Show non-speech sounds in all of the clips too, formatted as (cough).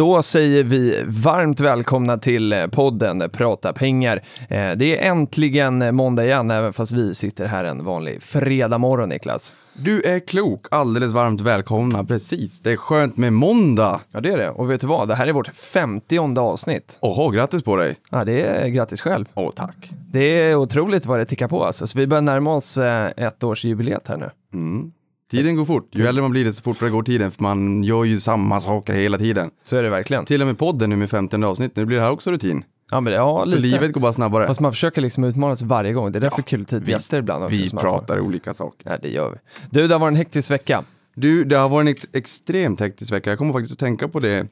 Då säger vi varmt välkomna till podden Prata pengar. Eh, Det är äntligen måndag igen, även fast vi sitter här en vanlig fredagmorgon, Niklas. Du är klok, alldeles varmt välkomna, precis. Det är skönt med måndag. Ja, det är det. Och vet du vad? Det här är vårt 50 avsnitt. Åh, grattis på dig. Ja, det är grattis själv. Åh, tack. Det är otroligt vad det tickar på alltså. Så vi börjar närma oss eh, ett års jubileet här nu. Mm. Tiden går fort. Ju äldre man blir, desto fortare går tiden, för man gör ju samma saker hela tiden. Så är det verkligen. Till och med podden nu med 50 avsnitt, nu blir det här också rutin. Ja, men, ja Så lite. livet går bara snabbare. Fast man försöker liksom utmana sig varje gång. Det är därför kul att vi- gäster ibland också. Vi får- pratar olika saker. Ja, det gör vi. Du, det har varit en hektisk vecka. Du, det har varit en ex- extremt hektisk vecka. Jag kommer faktiskt att tänka på det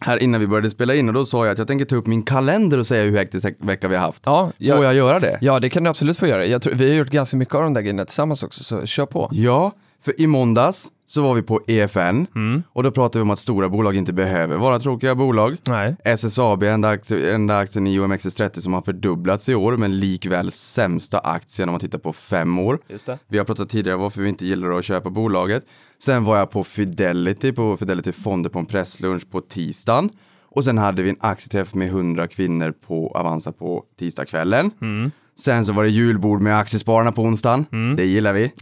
här innan vi började spela in och då sa jag att jag tänker ta upp min kalender och säga hur hektisk vecka vi har haft. Ja, Får jag göra det? Ja, det kan du absolut få göra. Jag tror, vi har gjort ganska mycket av de där grejerna tillsammans också, så kör på. Ja, för i måndags så var vi på EFN och då pratade vi om att stora bolag inte behöver vara tråkiga bolag. Nej. SSAB, enda, aktie, enda aktien i OMXS30 som har fördubblats i år, men likväl sämsta aktien om man tittar på fem år. Vi har pratat tidigare varför vi inte gillar att köpa bolaget. Sen var jag på Fidelity, på Fidelity Fonder på en presslunch på tisdagen. Och sen hade vi en aktieträff med 100 kvinnor på Avanza på tisdagskvällen. Sen så var det julbord med aktiespararna på onsdagen. Det gillar vi.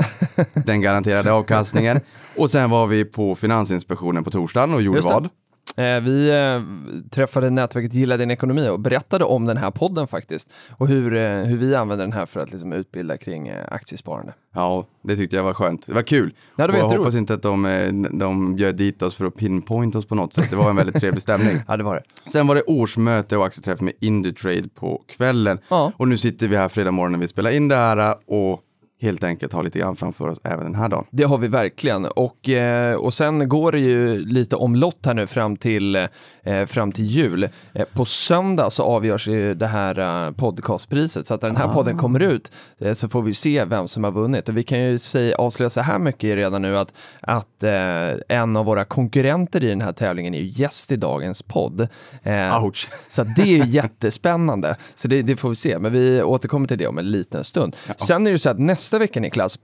(laughs) Den garanterade avkastningen. Och sen var vi på Finansinspektionen på torsdagen och gjorde vad? Eh, vi eh, träffade nätverket Gilla din ekonomi och berättade om den här podden faktiskt. Och hur, eh, hur vi använder den här för att liksom, utbilda kring aktiesparande. Ja, det tyckte jag var skönt. Det var kul. Ja, det var och jag hoppas inte att de, de bjöd dit oss för att pinpointa oss på något sätt. Det var en väldigt trevlig stämning. (laughs) Ja, det var det. Sen var det årsmöte och aktieträff med Indutrade på kvällen. Ja. Och nu sitter vi här fredag morgon när vi spelar in det här och helt enkelt har lite grann framför oss även den här dagen. Det har vi verkligen. Och, eh, och sen går det ju lite omlott här nu fram till, eh, fram till jul. Eh, på söndag så avgörs ju det här podcastpriset. Så att när den här podden kommer ut så får vi se vem som har vunnit. Och vi kan ju säga, avslöja så här mycket redan nu att, att en av våra konkurrenter i den här tävlingen är ju gäst i dagens podd. Ouch. (laughs) så det är ju jättespännande. Så det, det får vi se, men vi återkommer till det om en liten stund. Sen är det så att nästa vecka, Niklas,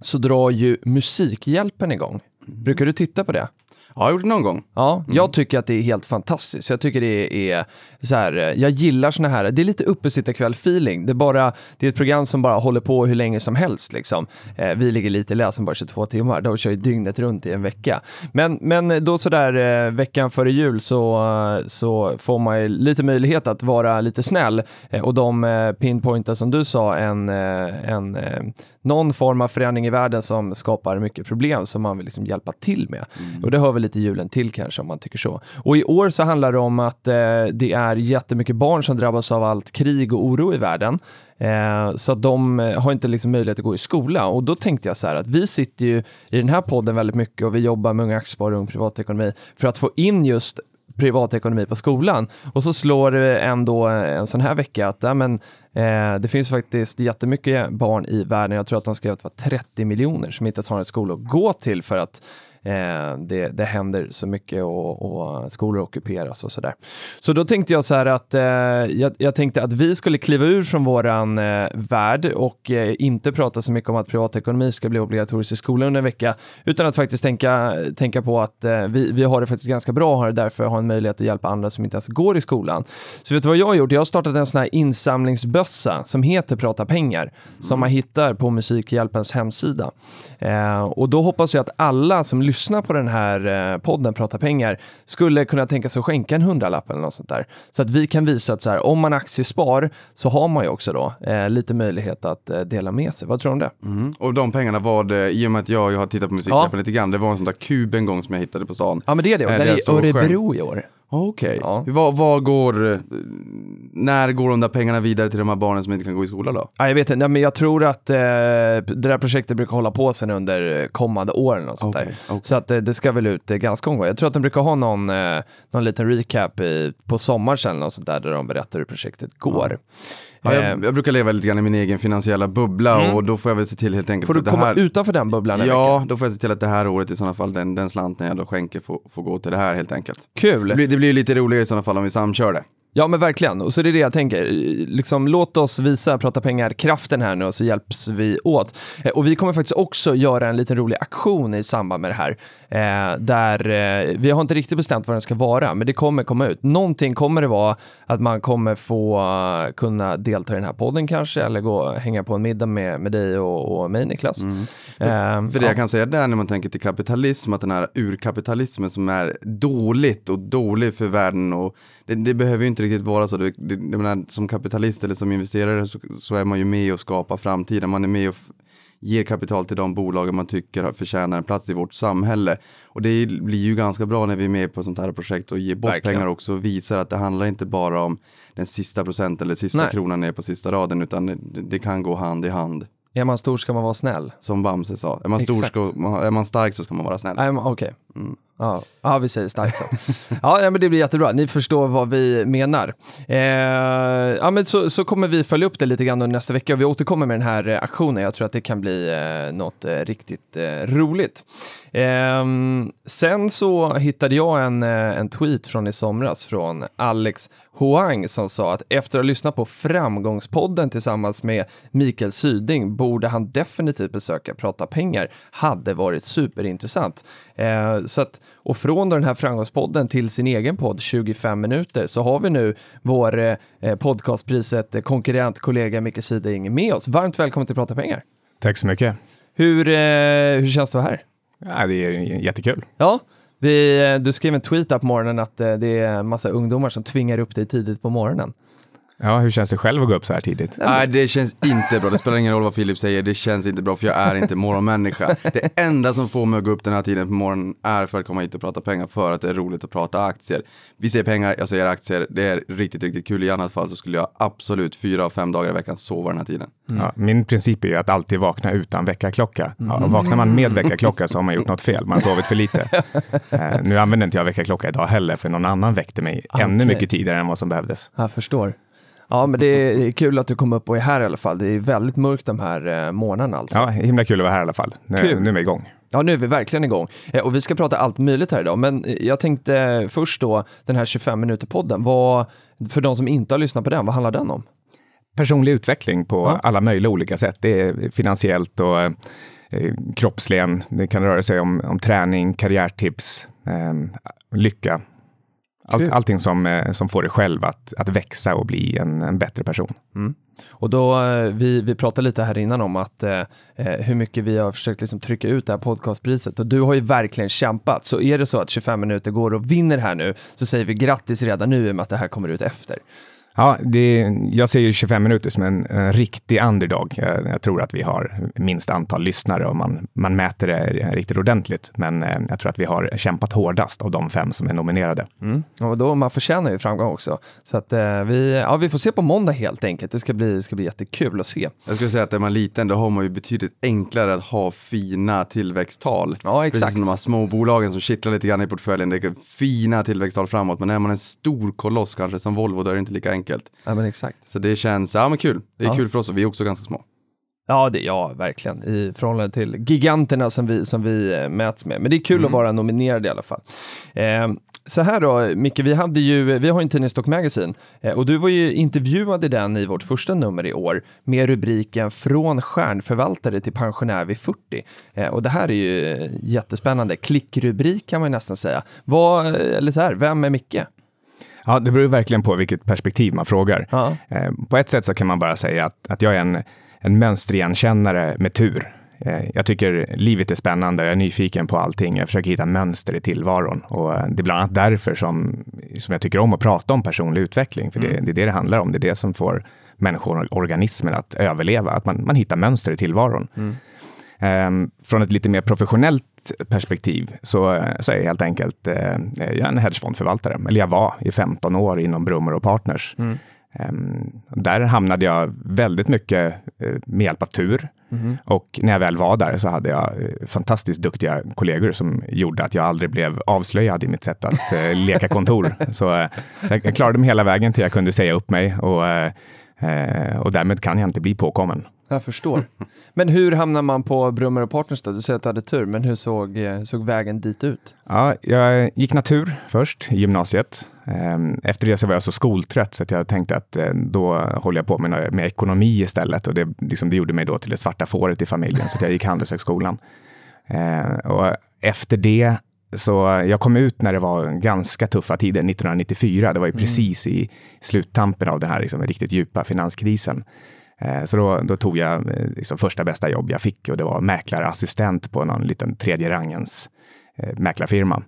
så drar ju Musikhjälpen igång. Brukar du titta på det? Ja, jag har gjort det någon gång. Ja, jag tycker att det är helt fantastiskt. Jag tycker det är så här, jag gillar såna här, det är lite uppesittarkväll-feeling. Det, är bara, det är ett program som bara håller på hur länge som helst. Liksom. Eh, vi ligger lite läsen bara 22 timmar, de kör ju dygnet runt i en vecka. Men, men då sådär eh, veckan före jul så, så får man ju lite möjlighet att vara lite snäll eh, och de eh, pinpointar som du sa en, eh, en eh, någon form av förändring i världen som skapar mycket problem som man vill liksom hjälpa till med. Och det hör väl lite julen till kanske om man tycker så. Och i år så handlar det om att eh, det är jättemycket barn som drabbas av allt krig och oro i världen. Eh, så att de eh, har inte liksom möjlighet att gå i skola. Och då tänkte jag så här att vi sitter ju i den här podden väldigt mycket och vi jobbar med Unga Aktiesparare och Ung Privatekonomi för att få in just privatekonomi på skolan. Och så slår det ändå en sån här vecka att ja, men, eh, det finns faktiskt jättemycket barn i världen, jag tror att de skrev att det var 30 miljoner som inte ens har en skola att gå till för att eh, det, det händer så mycket och, och skolor ockuperas och sådär. Så då tänkte jag så här att eh, jag, jag tänkte att vi skulle kliva ur från våran eh, värld och eh, inte prata så mycket om att privatekonomi ska bli obligatoriskt i skolan under en vecka, utan att faktiskt tänka, tänka på att eh, vi, vi har det faktiskt ganska bra och har därför har en möjlighet att hjälpa andra som inte ens går i skolan. Så vet du vad jag har gjort? Jag har startat en sån här insamlingsbössa som heter Prata pengar, som man hittar på Musikhjälpens hemsida. Eh, och då hoppas jag att alla som lyssnar på den här eh, podden Prata pengar skulle kunna tänka sig att skänka en hundralapp eller något sånt där. Så att vi kan visa att så här, om man aktiespar så har man ju också då eh, lite möjlighet att eh, dela med sig. Vad tror du om det? Mm. Och de pengarna var det, i och med att jag, jag har tittat på Musikhjälpen lite grann, det var en sån där kub en gång som jag hittade på stan. Ja men det är det, och Är den är i så Örebro i år. Okej. Ja. Vad, vad går, eh, när går de där pengarna vidare till de här barnen som inte kan gå i skola då? Ja, jag vet inte, men jag tror att eh, det där projektet brukar hålla på sen under kommande åren och sånt där. okej. Så att eh, det ska väl ut eh, ganska omgående. Jag tror att de brukar ha någon, eh, någon liten recap i, på sommaren eller något sånt där, där de berättar hur projektet går. Ja, Eh, jag, jag brukar leva lite grann i min egen finansiella bubbla Mm. och då får jag väl se till helt enkelt får du komma här... utanför den bubblan Ja, vecka? då får jag se till att det här året i sådana fall, den, den slanten jag då skänker får, får gå till det här helt enkelt. Kul! Det blir, det blir lite roligare i sådana fall om vi samkör det. Ja men verkligen, och så är det det jag tänker. Liksom, låt oss visa Prata pengar-kraften här nu och så hjälps vi åt. Eh, Och vi kommer faktiskt också göra en liten rolig aktion i samband med det här. Eh, där eh, vi har inte riktigt bestämt vad den ska vara, men det kommer komma ut. Någonting kommer det vara att man kommer få eh, kunna delta i den här podden kanske, eller gå och hänga på en middag med, med dig och, och mig Niklas. Eh, Mm. För det ja. jag kan säga där när man tänker till kapitalism, att den här urkapitalismen som är dåligt och dålig för världen och det, det behöver ju inte riktigt vara så. Det, det, menar, som kapitalist eller som investerare så, så är man ju med och skapar framtiden. Man är med och ger kapital till de bolagen man tycker förtjänar en plats i vårt samhälle. Och det blir ju ganska bra när vi är med på sånt här projekt och ger bort Verkligen. pengar också och visar att det handlar inte bara om den sista procenten eller sista Nej. kronan ner på sista raden utan det, det kan gå hand i hand. Är man stor ska man vara snäll. Som Bamse sa, är man, stor ska, är man stark så ska man vara snäll. Okej. Mm. Ja. ja, vi säger starkt då. ja, nej, men det blir jättebra. Ni förstår vad vi menar. Eh, ja, men så, så kommer vi följa upp det lite grann under nästa vecka. Vi återkommer med den här eh, aktionen. Jag tror att det kan bli eh, något eh, riktigt eh, roligt. Ehm, sen så hittade jag en, eh, en tweet från i somras från Alex Hoang som sa att efter att ha lyssnat på Framgångspodden tillsammans med Mikael Syding borde han definitivt besöka Prata pengar. Hade varit superintressant. Eh, så att, och från den här Framgångspodden till sin egen podd 25 minuter så har vi nu vår eh, podcastpriset eh, konkurrent kollega Mikael Syding med oss. Varmt välkommen till Prata pengar. Tack så mycket. Hur, eh, hur känns det här? Ja, det är jättekul. Ja, vi, eh, du skrev en tweet på morgonen att det är en massa ungdomar som tvingar upp dig tidigt på morgonen. Ja, hur känns det själv att gå upp så här tidigt? Nej, det känns inte bra. Det spelar ingen roll vad Filip säger, det känns inte bra för jag är inte morgonmänniska. Det enda som får mig att gå upp den här tiden på morgonen är för att komma hit och prata pengar, för att det är roligt att prata aktier. Vi säger pengar, jag säger aktier, det är riktigt, riktigt kul. I annat fall så skulle jag absolut fyra av fem dagar i veckan sova den här tiden. Ja, min princip är ju att alltid vakna utan väckarklocka. Ja, och vaknar man med väckarklocka så har man gjort något fel, man har sovit för lite. (laughs) Eh, nu använder inte jag väckarklocka idag heller, för någon annan väckte mig ännu Okej. mycket tidigare än vad som behövdes. Jag förstår. Ja, men det är kul att du kom upp och är här i alla fall. Det är väldigt mörkt de här eh, morgnarna alltså. Ja, himla kul att vara här i alla fall. Nu, Kul. nu är vi igång. Ja, nu är vi verkligen igång. Eh, Och vi ska prata allt möjligt här idag, men eh, jag tänkte eh, först då den här 25 minuter-podden. Vad, för de som inte har lyssnat på den, vad handlar den om? Personlig utveckling på Ja. alla möjliga olika sätt. Det är finansiellt och eh, kroppsligen. Det kan röra sig om, om träning, karriärtips, lycka. Allt, allting som, eh, som får dig själv att, att växa och bli en, en bättre person. Och då, eh, vi, vi pratade lite här innan om att eh, eh, hur mycket vi har försökt liksom trycka ut det här podcastpriset och du har ju verkligen kämpat. Så är det så att 25 minuter går och vinner här nu så säger vi grattis redan nu i och med att det här kommer ut efter. Ja, det, jag ser ju 25 minuter som en, en riktig underdog. Jag, jag tror att vi har minst antal lyssnare och man, man mäter det riktigt ordentligt. Men eh, jag tror att vi har kämpat hårdast av de fem som är nominerade. Och då, man förtjänar ju framgång också. Så att eh, vi, ja, vi får se på måndag helt enkelt. Det ska bli, ska bli jättekul att se. Jag skulle säga att är man liten då har man ju betydligt enklare att ha fina tillväxttal. Ja, exakt. Precis som de här småbolagen som kittlar lite grann i portföljen. Det är fina tillväxttal framåt, men är man en stor koloss kanske som Volvo, då är det inte lika enkelt. Ja, men exakt. Så det känns, ja men kul. Det är Ja. kul för oss och vi är också ganska små. Ja, det, ja, verkligen. I förhållande till giganterna som vi, som vi eh, mäts med. Men det är kul att vara nominerad i alla fall. Eh, så här då, Micke, vi, hade ju, vi har ju en tidning Stock Magazine eh, och du var ju intervjuad i den i vårt första nummer i år med rubriken Från stjärnförvaltare till pensionär vid 40. Eh, och det här är ju eh, jättespännande. Klickrubrik kan man nästan säga. Vad, eller så här, vem är Micke? Ja, det beror verkligen på vilket perspektiv man frågar. Ja. Eh, På ett sätt så kan man bara säga att, att jag är en, en mönsterigenkännare med tur. Eh, Jag tycker livet är spännande, jag är nyfiken på allting, jag försöker hitta mönster i tillvaron. Och eh, det är bland annat därför som, som jag tycker om att prata om personlig utveckling, för det, det är det det handlar om. Det är det som får människor och organismen att överleva, att man, man hittar mönster i tillvaron. Ehm, från ett lite mer professionellt perspektiv så, så är jag helt enkelt eh, jag är en hedgefondförvaltare. Eller jag var i 15 år inom Brummer och Partners. Mm. Ehm, där hamnade jag väldigt mycket eh, med hjälp av tur. Mhm. Och när jag väl var där så hade jag eh, fantastiskt duktiga kollegor som gjorde att jag aldrig blev avslöjad i mitt sätt att eh, leka kontor. (laughs) Så eh, jag klarade mig hela vägen till jag kunde säga upp mig och, och därmed kan jag inte bli påkommen. Jag förstår. Men hur hamnar man på Brummer och Partners då? Du säger att du hade tur, men hur såg, eh, såg vägen dit ut? Ja, jag gick natur först i gymnasiet. Ehm, Efter det så var jag så skoltrött så att jag tänkte att eh, då håller jag på med, med ekonomi istället och det, liksom, det gjorde mig då till det svarta fåret i familjen så jag gick Handelshögskolan. Ehm, Och efter det så jag kom ut när det var ganska tuffa tider, 1994. Det var ju precis i sluttampen av den här liksom, riktigt djupa finanskrisen. Eh, så då, då tog jag eh, liksom första bästa jobb jag fick och det var mäklarassistent på någon liten tredje rangens eh, mäklarfirma.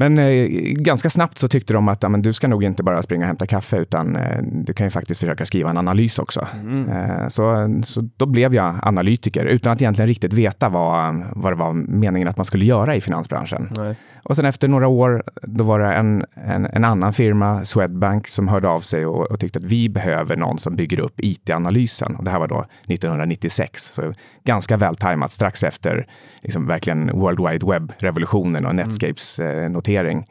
Men eh, ganska snabbt så tyckte de att ja, men du ska nog inte bara springa och hämta kaffe utan eh, du kan ju faktiskt försöka skriva en analys också. Eh, så, så då blev jag analytiker utan att egentligen riktigt veta vad, vad det var meningen att man skulle göra i finansbranschen. Nej. Och sen efter några år, då var det en, en, en annan firma, Swedbank, som hörde av sig och, och tyckte att vi behöver någon som bygger upp IT-analysen. Och det här var då 1996, så ganska väl tajmat strax efter liksom verkligen World Wide Web-revolutionen och Netscapes eh, notering.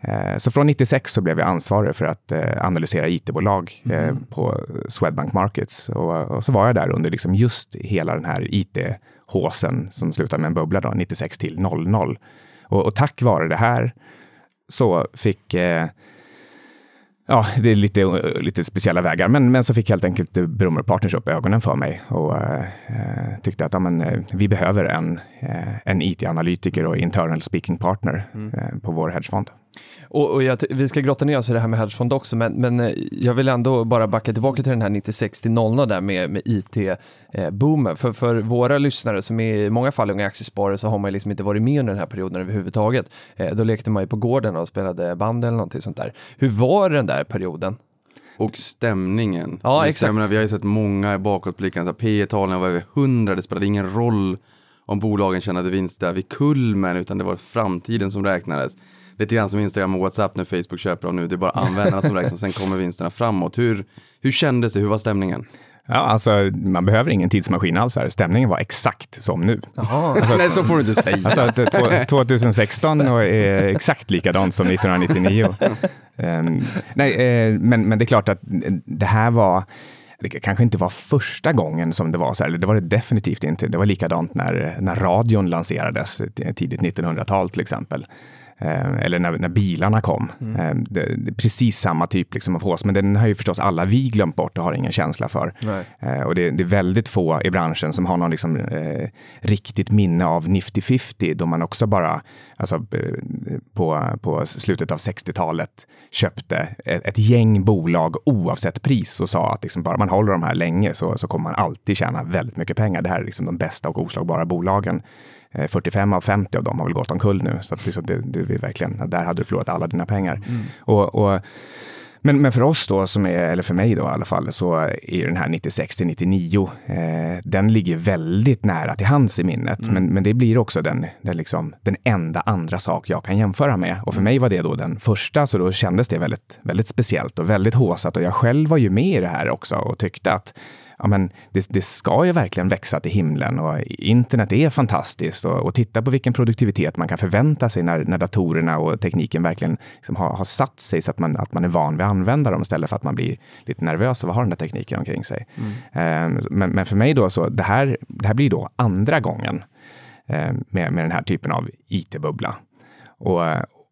Eh, Så från 96 så blev jag ansvarig för att eh, analysera IT-bolag eh, på Swedbank Markets. Och, så var jag där under liksom just hela den här IT-håsen som slutade med en bubbla då, 96 till 00. Och, och tack vare det här så fick Ja, det är lite, lite speciella vägar, men, men så fick helt enkelt Brummer Partners upp ögonen för mig och eh, tyckte att ja, men, eh, vi behöver en, eh, en IT-analytiker och internal speaking partner eh, på vår hedgefond. Och, och jag, vi ska grotta ner oss i det här med hedgefond också, men, men eh, jag vill ändå bara backa tillbaka till den här 96 till 00 där med, med IT-boomen. för, för våra lyssnare som är i många fall unga aktiesparare så har man liksom inte varit med under den här perioden överhuvudtaget. Eh, då lekte man ju på gården och spelade band eller någonting sånt där. Hur var den där perioden? Och stämningen. Ja, exakt. Menar, vi har ju sett många bakåtblickande. P talen var över 100. Det spelade ingen roll om bolagen tjänade vinst där vid kulmen, utan det var framtiden som räknades. Lite grann som Instagram och WhatsApp när Facebook köper dem nu. Det är bara användarna som räknas, sen kommer vinsterna framåt. Hur, hur kändes det? Hur var stämningen? Ja, alltså, man behöver ingen tidsmaskin alls här. Stämningen var exakt som nu. Jaha. (laughs) Nej, så får du inte säga. Alltså, att det- två- 2016 och är exakt likadant som 1999. (laughs) Ehm, nej, eh, men, men det är klart att det här var det kanske inte var första gången som det var så här, eller det var det definitivt inte. Det var likadant när, när radion lanserades eh, tidigt 1900-tal till exempel. Eh, eller när, när bilarna kom. Eh, det, det är precis samma typ liksom av hås, men den har ju förstås alla vi glömt bort och har ingen känsla för. Nej. Eh, och det, det är väldigt få i branschen som har någon liksom, eh, riktigt minne av Nifty 50 då man också bara alltså, eh, på, på slutet av 60-talet köpte ett, ett gäng bolag oavsett pris och sa att liksom, bara man håller de här länge så, så kommer man alltid tjäna väldigt mycket pengar. Det här är liksom de bästa och oslagbara bolagen. Eh, 45 av 50 av dem har väl gått omkull nu, så att liksom det, det är verkligen, där hade du förlorat alla dina pengar. Och, och men, men för oss då, som är, eller för mig då i alla fall, så är den här 96 till 99, eh, den ligger väldigt nära till hands i minnet. Men, men det blir också den, den, liksom, den enda andra sak jag kan jämföra med. Och för mig var det då den första, så då kändes det väldigt, väldigt speciellt och väldigt håsat. Och jag själv var ju med i det här också och tyckte att ja, men det, det ska ju verkligen växa till himlen och internet är fantastiskt och, och titta på vilken produktivitet man kan förvänta sig när, när datorerna och tekniken verkligen liksom har, har satt sig så att man, att man är van vid att använda dem istället för att man blir lite nervös av att ha den där tekniken omkring sig. Eh, men, men för mig då så, det här, det här blir då andra gången eh, med, med den här typen av IT-bubbla. Och,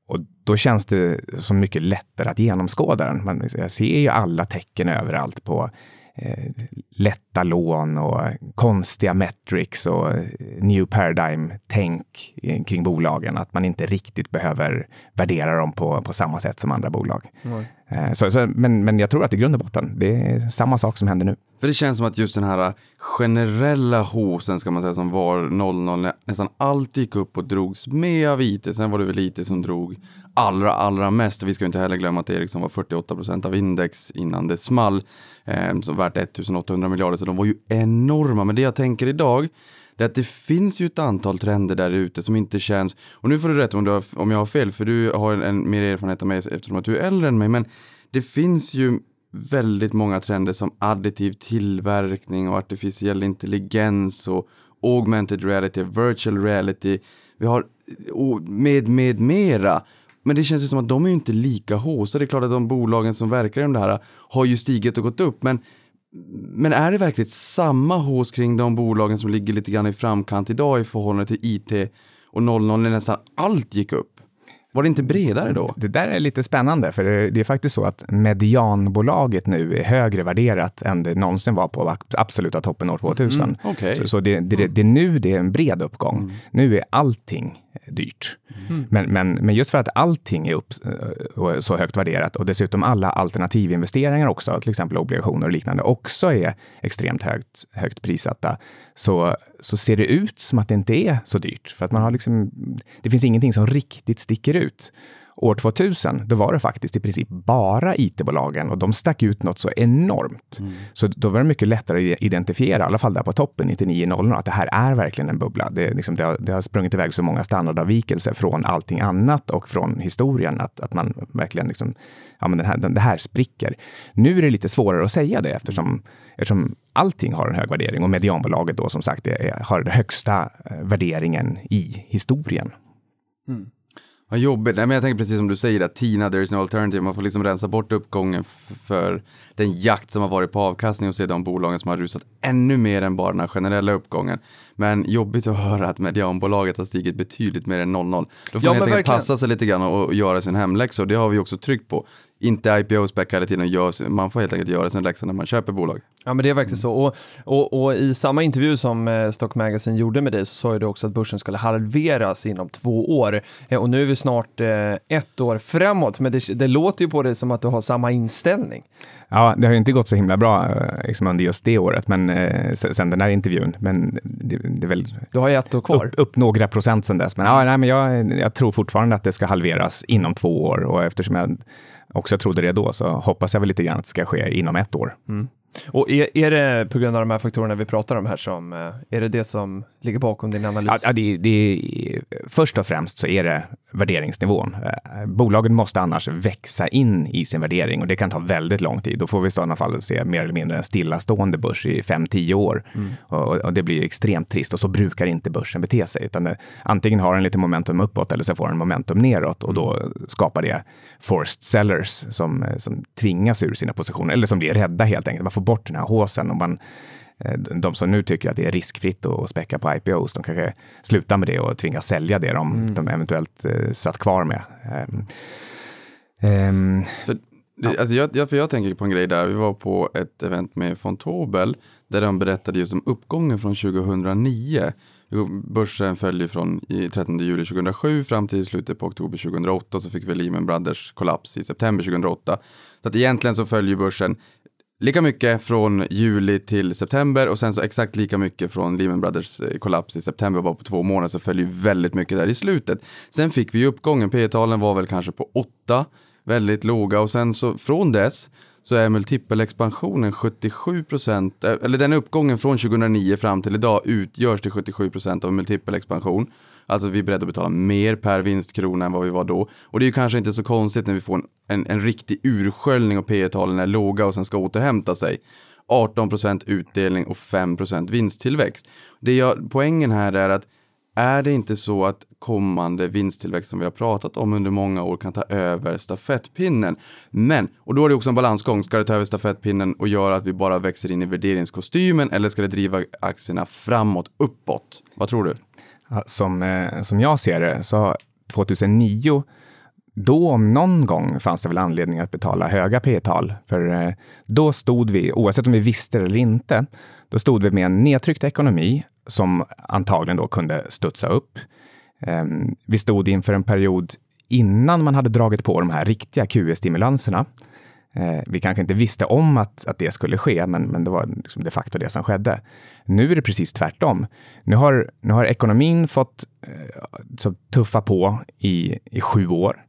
och då känns det så mycket lättare att genomskåda den. Man, jag ser ju alla tecken överallt på eh, lätta lån och konstiga metrics och eh, new paradigm-tänk kring bolagen. Att man inte riktigt behöver värdera dem på, på samma sätt som andra bolag. Eh, Eh, så, så, men, men jag tror att i grund och botten, det är samma sak som händer nu. För det känns som att just den här eh, generella hosen ska man säga som var 00, nästan allt gick upp och drogs med av IT. Sen var det väl IT som drog allra, allra mest. Vi ska ju inte heller glömma att Ericsson var 48 procent av index innan det small. Eh, som värt 1800 miljarder, så de var ju enorma. Men det jag tänker idag, det är att det finns ju ett antal trender där ute som inte känns, och nu får du rätt om, du har, om jag har fel, för du har en, en mer erfarenhet av mig eftersom att du är äldre än mig, men det finns ju väldigt många trender som additiv tillverkning och artificiell intelligens och augmented reality, virtual reality, vi har och med, med mera. Men det känns ju som att de är ju inte lika håsade. Det är klart att de bolagen som verkar inom det här har ju stigit och gått upp, men men är det verkligen samma hås kring de bolagen som ligger lite grann i framkant idag i förhållande till IT och 00 när nästan allt gick upp? Var det inte bredare då? Det där är lite spännande, för det, det är faktiskt så att medianbolaget nu är högre värderat än det någonsin var på absoluta toppen år 2000. Mm, okay. Så, så det, det, det, är nu det är en bred uppgång. Mm. Nu är allting dyrt. Mm. Men, men, men just för att allting är upp, och så högt värderat och dessutom alla alternativinvesteringar också, till exempel obligationer och liknande, också är extremt högt, högt prissatta, så, så ser det ut som att det inte är så dyrt. För att man har liksom, det finns ingenting som riktigt sticker ut. År 2000, då var det faktiskt i princip bara IT-bolagen och de stack ut något så enormt. Mm. Så då var det mycket lättare att identifiera, i alla fall där på toppen, 99.00, att det här är verkligen en bubbla. Det, liksom, det, har, det har sprungit iväg så många standardavvikelser från allting annat och från historien att, att man verkligen liksom, ja men den här, den, det här spricker. Nu är det lite svårare att säga det eftersom, eftersom allting har en hög värdering och medianbolaget då som sagt är, har den högsta eh, värderingen i historien. Mm. Vad jobbigt. Nej, men jag tänker precis som du säger, att Tina, there is no alternative. Man får liksom rensa bort uppgången för den jakt som har varit på avkastning och se de bolagen som har rusat ännu mer än bara den här generella uppgången. Men jobbigt att höra att medianbolaget har stigit betydligt mer än 00. Då får ja, man helt enkelt passa sig lite grann och, och göra sin hemläxa och det har vi också tryckt på inte IPO-späcka hela tiden. Man får helt enkelt göra sin läxa när man köper bolag. Ja men det är verkligen så. Och, och, och i samma intervju som eh, Stock Magazine gjorde med dig så sa ju du också att börsen skulle halveras inom två år. Eh, och nu är vi snart eh, ett år framåt, men det, det låter ju på dig som att du har samma inställning. Ja, det har ju inte gått så himla bra liksom under just det året, men eh, sen den här intervjun. Men det, det är väl... Du har ju ett år kvar. Upp, upp några procent sen dess. Men, ja, nej, men jag, jag tror fortfarande att det ska halveras inom två år och eftersom jag också trodde det då, så hoppas jag väl lite grann att det ska ske inom ett år. Mm. Och är, är det på grund av de här faktorerna vi pratar om här som, eh, är det det som ligger bakom din analys? Ja, det, det, först och främst så är det värderingsnivån. Eh, bolagen måste annars växa in i sin värdering och det kan ta väldigt lång tid. Då får vi i sådana fall se mer eller mindre en stillastående börs i 5-10 år. Mm. Och, och, det blir extremt trist och så brukar inte börsen bete sig. Utan det, antingen har den lite momentum uppåt eller så får den momentum neråt och då skapar det forced sellers som, som tvingas ur sina positioner eller som blir rädda helt enkelt. Man får bort den här håsen och man Eh, de som nu tycker att det är riskfritt att späcka på IPOs, de kanske slutar med det och tvingas sälja det de, mm. de eventuellt uh, satt kvar med. Um, för, det, alltså jag, för jag tänker på en grej där, vi var på ett event med Fontobel där de berättade just om uppgången från 2009. Börsen följde från 13 juli 2007 fram till slutet på oktober 2008 så fick vi Lehman Brothers kollaps i september 2008. Så att egentligen så följer börsen lika mycket från juli till september och sen så exakt lika mycket från Lehman Brothers eh, kollaps i september, bara på två månader så följer väldigt mycket där i slutet. Sen fick vi uppgången, P talen var väl kanske på 8, väldigt låga och sen så från dess så är multipelexpansionen 77 procent, eh, eller den uppgången från 2009 fram till idag utgörs till 77 procent av multipelexpansion. Alltså vi är beredda att betala mer per vinstkrona än vad vi var då. Och det är ju kanske inte så konstigt när vi får en, en, en riktig ursköljning och P talen är låga och sen ska återhämta sig. 18 procent utdelning och 5 procent vinsttillväxt. Det jag, poängen här är att är det inte så att kommande vinsttillväxt som vi har pratat om under många år kan ta över stafettpinnen? Men, och då är det också en balansgång, ska det ta över stafettpinnen och göra att vi bara växer in i värderingskostymen eller ska det driva aktierna framåt, uppåt? Vad tror du? Som, eh, som jag ser det, så 2009 då om någon gång fanns det väl anledning att betala höga P-tal. För eh, då stod vi, oavsett om vi visste det eller inte, då stod vi med en nedtryckt ekonomi som antagligen då kunde studsa upp. Ehm, vi stod inför en period innan man hade dragit på de här riktiga QE-stimulanserna. Eh, vi kanske inte visste om att, att det skulle ske, men, men det var liksom de facto det som skedde. Nu är det precis tvärtom. Nu har, nu har ekonomin fått eh, så tuffa på i, i sju år.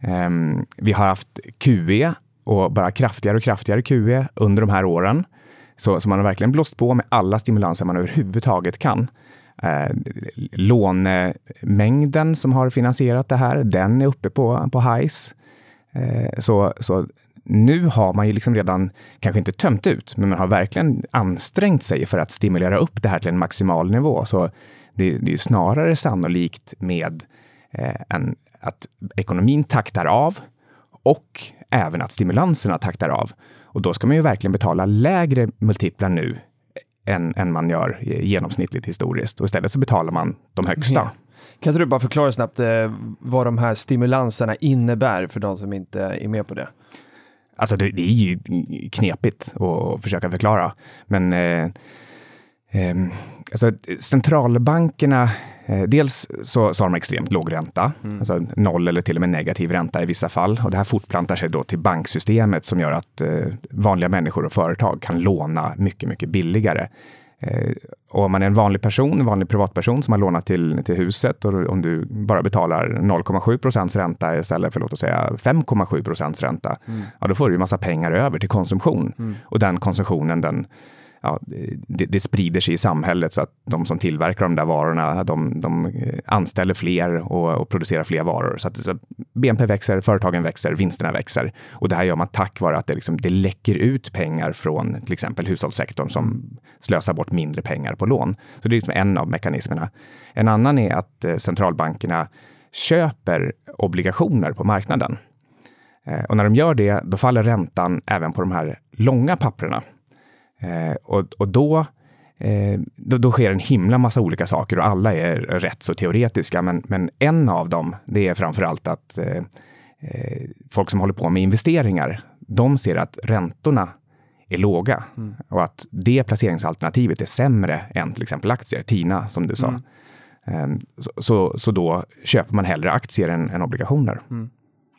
Eh, vi har haft QE och bara kraftigare och kraftigare QE under de här åren. Så, så man har verkligen blåst på med alla stimulanser man överhuvudtaget kan. Eh, lånemängden som har finansierat det här, den är uppe på, på highs. Eh, så, så nu har man ju liksom redan, kanske inte tömt ut, men man har verkligen ansträngt sig för att stimulera upp det här till en maximal nivå. Så det, det är snarare sannolikt med eh, en, att ekonomin taktar av och även att stimulanserna taktar av. Och då ska man ju verkligen betala lägre multiplar nu än, än man gör genomsnittligt historiskt. Och istället så betalar man de högsta. Mm. Kan inte du bara förklara snabbt eh, vad de här stimulanserna innebär för de som inte är med på det? Alltså det, det är ju knepigt att försöka förklara. Men eh, eh, alltså centralbankerna, eh, dels så, så har de extremt låg ränta, mm. alltså noll eller till och med negativ ränta i vissa fall. Och det här fortplantar sig då till banksystemet som gör att eh, vanliga människor och företag kan låna mycket, mycket billigare. Eh, och om man är en vanlig person, en vanlig privatperson som har lånat till, till huset och om du bara betalar 0,7 procents ränta istället för låt oss säga 5,7 procents ränta, mm. ja då får du en massa pengar över till konsumtion. Mm. Och den konsumtionen den ja, det, det, sprider sig i samhället så att de som tillverkar de där varorna, de, de eh, anställer fler och, och, producerar fler varor. Så att, så att BNP växer, företagen växer, vinsterna växer. Och det här gör man tack vare att det, liksom, det läcker ut pengar från till exempel hushållssektorn som slösar bort mindre pengar på lån. Så det är liksom en av mekanismerna. En annan är att eh, centralbankerna köper obligationer på marknaden. Eh, och när de gör det, då faller räntan även på de här långa papperna. Eh, och, och då, eh, då, då, sker en himla massa olika saker och alla är rätt så teoretiska. Men, men en av dem, det är framför allt att eh, eh, folk som håller på med investeringar, de ser att räntorna är låga mm. och att det placeringsalternativet är sämre än till exempel aktier, TINA som du sa. Mm. Ehm, så, så, så, då köper man hellre aktier än, än obligationer. Mm.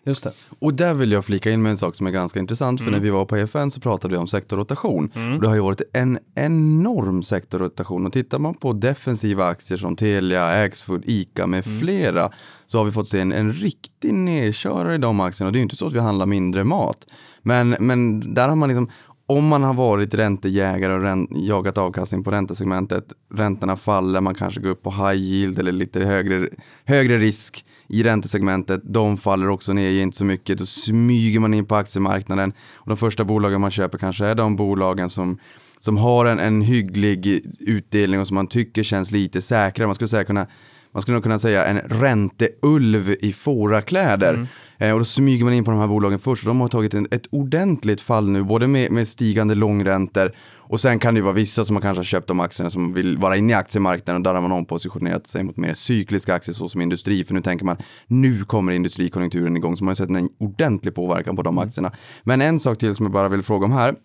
Just det. Och där vill jag flika in med en sak som är ganska intressant. För mm. när vi var på EFN så pratade vi om sektorrotation. Mm. Och det har ju varit en enorm sektorrotation. Och tittar man på defensiva aktier som Telia, Axfood, ICA med mm. flera så har vi fått se en, en riktig nedkörare i de aktierna. Och det är ju inte så att vi handlar mindre mat. Men, men där har man liksom om man har varit räntejägare och ränt, jagat avkastning på räntesegmentet, räntorna faller, man kanske går upp på high yield eller lite högre, högre risk i räntesegmentet, de faller också ner, ger inte så mycket, då smyger man in på aktiemarknaden och de första bolagen man köper kanske är de bolagen som som har en, en hygglig utdelning och som man tycker känns lite säkrare. Man skulle säga kunna man skulle nog kunna säga en ränteulv i fårakläder. Mm. Eh, och då smyger man in på de här bolagen först. De har tagit en, ett ordentligt fall nu, både med, med stigande långräntor och sen kan det ju vara vissa som har kanske köpt de aktierna som vill vara inne i aktiemarknaden och där har man ompositionerat sig mot mer cykliska aktier såsom industri. För nu tänker man, nu kommer industrikonjunkturen igång. Så man har sett en ordentlig påverkan på de mm. aktierna. Men en sak till som jag bara vill fråga om här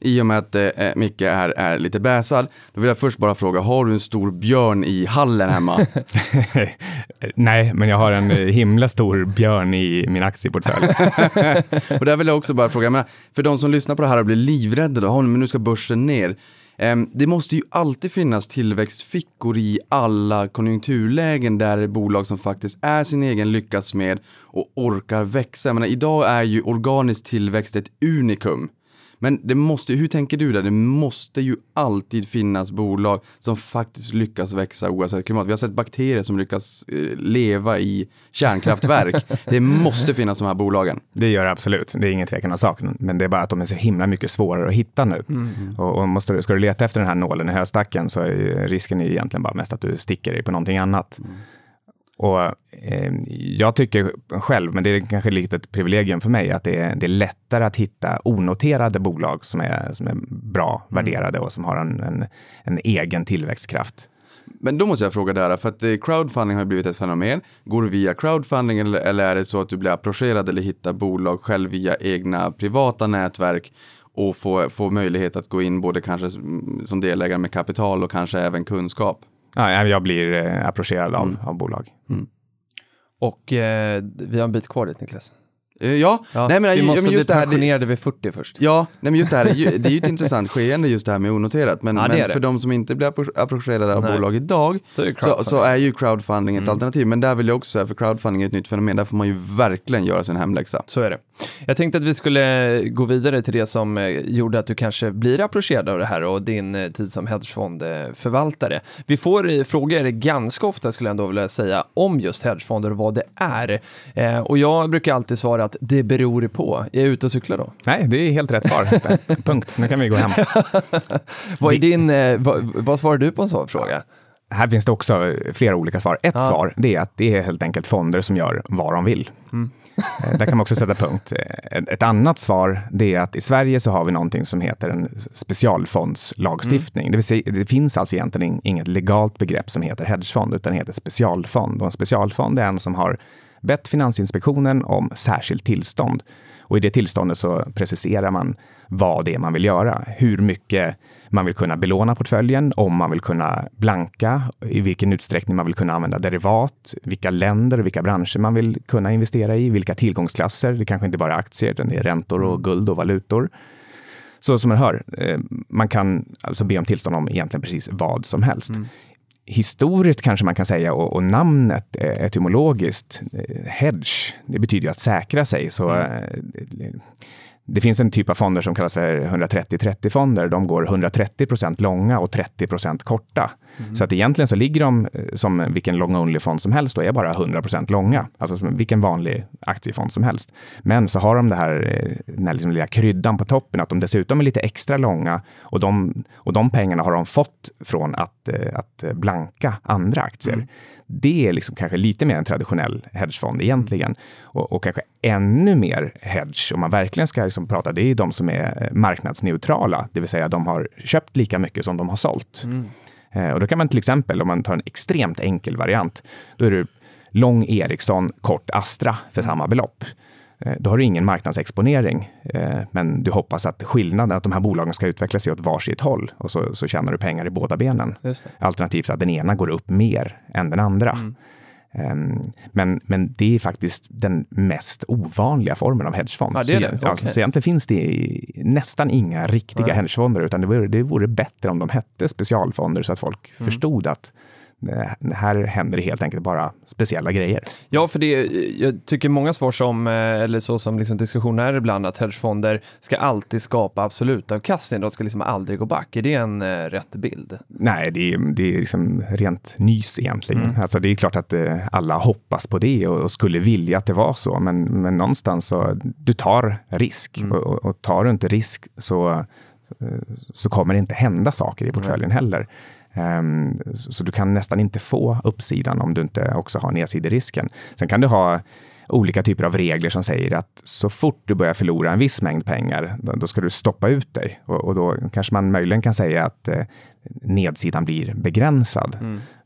i och med att eh, Micke är, är lite bäsad, då vill jag först bara fråga, har du en stor björn i hallen hemma? (laughs) Nej, men jag har en eh, himla stor björn i min aktieportfölj. (laughs) och där vill jag också bara fråga, menar, för de som lyssnar på det här och blir livrädda, då, men nu ska börsen ner. Um, det måste ju alltid finnas tillväxtfickor i alla konjunkturlägen där bolag som faktiskt är sin egen lyckas med och orkar växa. Jag menar, idag är ju organisk tillväxt ett unikum. Men det måste, hur tänker du där? Det måste ju alltid finnas bolag som faktiskt lyckas växa oavsett klimat. Vi har sett bakterier som lyckas eh, leva i kärnkraftverk. (laughs) det måste finnas de här bolagen. Det gör det absolut. Det är ingen tvekan om saken. Men det är bara att de är så himla mycket svårare att hitta nu. Mm. Och, och måste, ska du leta efter den här nålen i höstacken så är risken egentligen bara mest att du sticker dig på någonting annat. Mm. Och eh, jag tycker själv, men det är kanske lite ett privilegium för mig, att det är, det är lättare att hitta onoterade bolag som är, som är bra mm. värderade och som har en, en, en egen tillväxtkraft. Men då måste jag fråga där, för att eh, crowdfunding har blivit ett fenomen. Går du via crowdfunding eller, eller är det så att du blir approcherad eller hittar bolag själv via egna privata nätverk och får, får möjlighet att gå in både kanske som delägare med kapital och kanske även kunskap? Ja, jag blir eh, approcherad av, mm. av bolag. Mm. Och eh, vi har en bit kvar dit Niklas. Uh, ja, ja, nej, men, vi måste men just bli pensionerade vid 40 först. Ja, nej, men just det här, (laughs) det är ju ett intressant skeende just det här med onoterat. Men, ja, men för de som inte blir approcherade av nej. bolag idag så är, så, så är ju crowdfunding ett mm. alternativ. Men där vill jag också säga, för crowdfunding är ett nytt fenomen, där får man ju verkligen göra sin hemläxa. Så är det. Jag tänkte att vi skulle gå vidare till det som eh, gjorde att du kanske blir approcherad av det här och din eh, tid som hedgefondförvaltare. Vi får eh, frågor ganska ofta, skulle jag ändå vilja säga, om just hedgefonder och vad det är. Och jag brukar alltid svara att det beror på. Är jag ute och cyklar då? Nej, det är helt rätt svar. (laughs) Punkt. Nu kan vi gå hem. (laughs) Vad, är din, vad, vad svarar du på en sån fråga? Här finns det också flera olika svar. Ett Ja. svar det är att det är helt enkelt fonder som gör vad de vill. Eh, Där kan man också sätta punkt. Eh, Ett annat svar det är att i Sverige så har vi någonting som heter en specialfondslagstiftning. Det, vill säga, det finns alltså egentligen inget legalt begrepp som heter hedgefond, utan det heter specialfond. Och en specialfond är en som har bett Finansinspektionen om särskilt tillstånd. Och i det tillståndet så preciserar man vad det är man vill göra. Hur mycket man vill kunna belåna portföljen, om man vill kunna blanka, i vilken utsträckning man vill kunna använda derivat, vilka länder och vilka branscher man vill kunna investera i, vilka tillgångsklasser. Det kanske inte bara är aktier, utan det är räntor och guld och valutor. Så som man hör, eh, man kan alltså be om tillstånd om egentligen precis vad som helst. Historiskt kanske man kan säga, och, och namnet etymologiskt, eh, hedge, det betyder ju att säkra sig. Så eh, det finns en typ av fonder som kallas för 130-30-fonder. De går 130 procent långa och 30 procent korta. Så att egentligen så ligger de eh, som vilken long only-fond som helst och är bara 100 procent långa. Alltså som vilken vanlig aktiefond som helst. Men så har de det här, eh, den här liksom lilla kryddan på toppen, att de dessutom är lite extra långa och de, och de pengarna har de fått från att, eh, att blanka andra aktier. Det är liksom kanske lite mer en traditionell hedgefond egentligen. Och, och kanske ännu mer hedge, om man verkligen ska liksom prata, det är de som är eh, marknadsneutrala, det vill säga de har köpt lika mycket som de har sålt. Eh, Och då kan man till exempel, om man tar en extremt enkel variant, då är det lång Ericsson, kort Astra för samma belopp. Eh, Då har du ingen marknadsexponering, men du hoppas att skillnaden, att de här bolagen ska utveckla sig åt varsitt håll och så, så tjänar du pengar i båda benen. Alternativt att den ena går upp mer än den andra. Ehm, Men, men det är faktiskt den mest ovanliga formen av hedgefond. Ja, det så, det. ja, Okej. så egentligen finns det nästan inga riktiga Nej. hedgefonder, utan det vore, det vore bättre om de hette specialfonder så att folk Mm. förstod att här händer det helt enkelt bara speciella grejer. Ja, för det, jag tycker många svar som, eh, eller så som liksom diskussioner är ibland, att hedgefonder ska alltid skapa absolutavkastning, de ska liksom aldrig gå back. Är det en eh, rätt bild? Nej, det är, det är liksom rent nys egentligen. Mm. Alltså det är klart att eh, alla hoppas på det och, skulle vilja att det var så, men, men någonstans så du tar risk Mm. och, och, tar du inte risk så, eh, så kommer det inte hända saker i portföljen heller. Ehm, så, du kan nästan inte få uppsidan om du inte också har nedsiderisken. Sen kan du ha olika typer av regler som säger att så fort du börjar förlora en viss mängd pengar, då, ska du stoppa ut dig. Och, då kanske man möjligen kan säga att eh, nedsidan blir begränsad.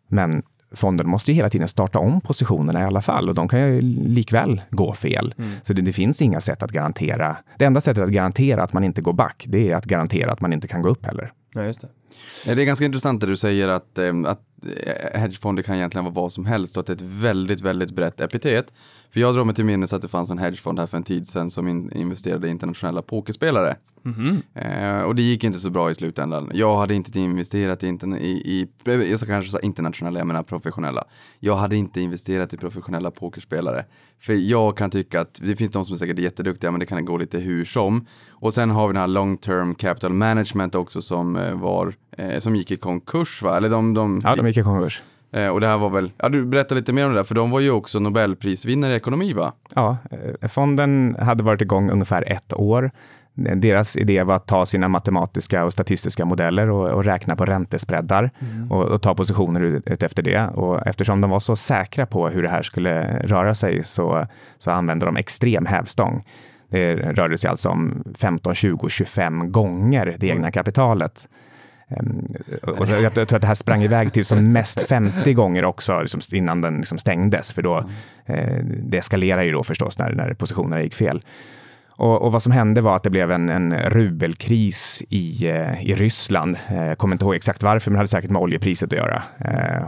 Men fonden måste ju hela tiden starta om positionerna i alla fall och de kan ju likväl gå fel. Så det, det finns inga sätt att garantera. Det enda sättet att garantera att man inte går back, det är att garantera att man inte kan gå upp heller. Ja, just det. Det är ganska intressant det du säger att, eh, att eh, hedgefonder kan egentligen vara vad som helst och att det är ett väldigt, väldigt brett epitet. För jag drar mig till minnes att det fanns en hedgefond här för en tid sedan som in, investerade i internationella pokerspelare. Eh, och det gick inte så bra i slutändan. Jag hade inte investerat i, i, i jag ska kanske säga internationella, jag menar professionella. Jag hade inte investerat i professionella pokerspelare. För jag kan tycka att det finns de som är säkert jätteduktiga, men det kan gå lite hur som. Och sen har vi den här long term capital management också som eh, var, eh, som gick i konkurs va? Eller de, de, Ja, de gick i konkurs. Eh, och det här var väl, ja du berättar lite mer om det där, för de var ju också Nobelprisvinnare i ekonomi va? Ja, eh, fonden hade varit igång ungefär ett år. Deras idé var att ta sina matematiska och statistiska modeller och, och räkna på räntespreadar och, och ta positioner ut, ut efter det. Och eftersom de var så säkra på hur det här skulle röra sig så, så använde de extrem hävstång. Det rörde sig alltså om 15, 20, 25 gånger det egna kapitalet. Ehm, Och jag tror att det här sprang iväg till som mest 50 gånger också liksom innan den liksom stängdes, för då eh, det eskalerar ju då förstås när, när positionerna gick fel. Och, och vad som hände var att det blev en, en rubelkris i, eh, i Ryssland. Eh, Jag kommer inte ihåg exakt varför, men det hade säkert med oljepriset att göra.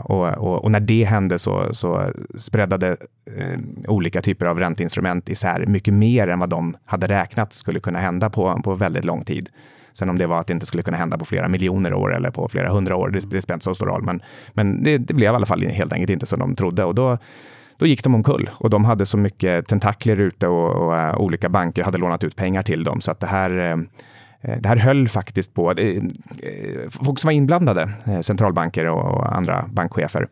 Och, och, och när det hände så, så spreadade olika typer av ränteinstrument isär mycket mer än vad de hade räknat skulle kunna hända på, på väldigt lång tid. Sen om det var att det inte skulle kunna hända på flera miljoner år eller på flera hundra år, det, det spelar inte så stor roll. Men, men det, det blev i alla fall helt enkelt inte som de trodde. Och då, då gick de omkull och de hade så mycket tentakler ute och, och uh, olika banker hade lånat ut pengar till dem så att det här uh, det här höll faktiskt på. Eh, folk som var inblandade, centralbanker och andra bankchefer,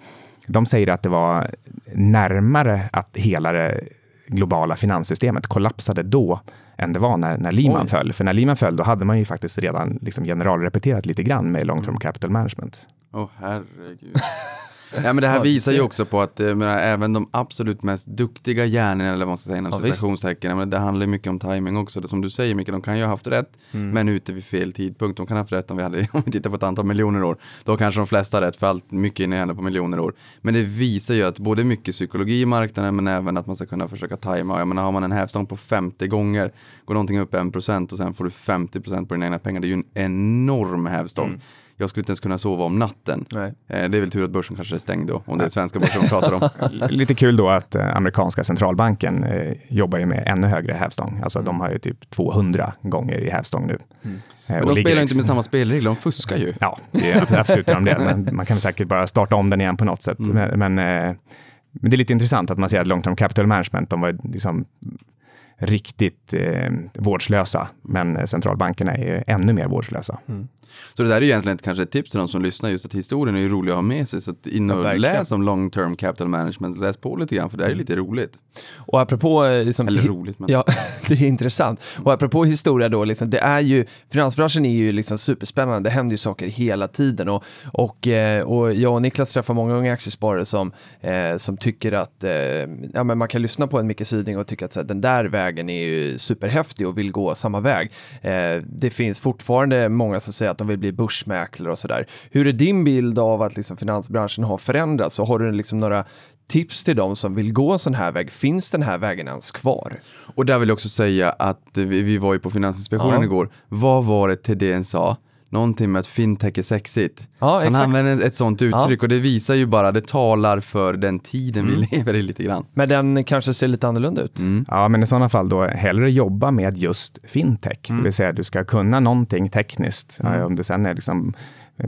de säger att det var närmare att hela det globala finanssystemet kollapsade då än det var när, när Lehman Oj. föll. För när Lehman föll, då hade man ju faktiskt redan liksom generalrepeterat lite grann med long term mm. capital management. Åh oh, herregud. (laughs) Ja, men det här visar ju också på att eh, menar, även de absolut mest duktiga hjärnorna, eller vad man ska säga inom ja, citationstecken, men det handlar mycket om timing också. Det som du säger Mikael, de kan ju ha haft rätt, mm. men ute vid fel tidpunkt. De kan ha haft rätt om vi, hade, (laughs) om vi tittar på ett antal miljoner år. Då kanske de flesta har rätt, för allt mycket inne händer på miljoner år. Men det visar ju att både mycket psykologi i marknaden, men även att man ska kunna försöka tajma. Jag menar, har man en hävstång på 50 gånger, går någonting upp 1% och sen får du 50% på dina egna pengar, det är ju en enorm hävstång. Mm jag skulle inte ens kunna sova om natten. Nej. Eh, det är väl tur att börsen kanske är stängd då, om det är svenska börsen de pratar om. (laughs) Lite kul då att eh, amerikanska centralbanken eh, jobbar ju med ännu högre hävstång. Alltså mm. de har ju typ 200 gånger i hävstång nu. Mm. Men de spelar inte med samma spelregler, de fuskar ju. Ja, det är absolut de det. Men man kan säkert bara starta om den igen på något sätt. Mm. Men, men, men, det är lite intressant att man ser att long term capital management, de var liksom riktigt eh, vårdslösa, men centralbankerna är ju ännu mer vårdslösa. Mm. Så det där är ju egentligen kanske ett tips till de som lyssnar, just att historien är ju rolig att ha med sig. Så att in och ja, läs om long term capital management, läs på lite grann, för det här är lite roligt. Och apropå... Eh, liksom, Eller roligt, men... Ja, (laughs) det är intressant. Och apropå historia då, liksom, det är ju, finansbranschen är ju liksom superspännande, det händer ju saker hela tiden. Och, och, eh, och jag och Niklas träffar många unga aktiesparare som, eh, som tycker att eh, ja, men man kan lyssna på en Micke Syding och tycka att här, den där vägen är ju superhäftig och vill gå samma väg. Eh, det finns fortfarande många som säger att de vill bli börsmäklare och sådär. Hur är din bild av att liksom finansbranschen har förändrats och har du liksom några tips till dem som vill gå en sån här väg? Finns den här vägen ens kvar? Och där vill jag också säga att vi, vi var ju på Finansinspektionen ja. igår. Vad var det Thedéen sa? Någonting med att fintech är sexigt. Ja, Han använder ett sånt uttryck ja. och det visar ju bara, det talar för den tiden mm. vi lever i lite grann. Men den kanske ser lite annorlunda ut. Mm. Ja, men i sådana fall då hellre jobba med just fintech, mm. det vill säga du ska kunna någonting tekniskt, mm. om det sen är liksom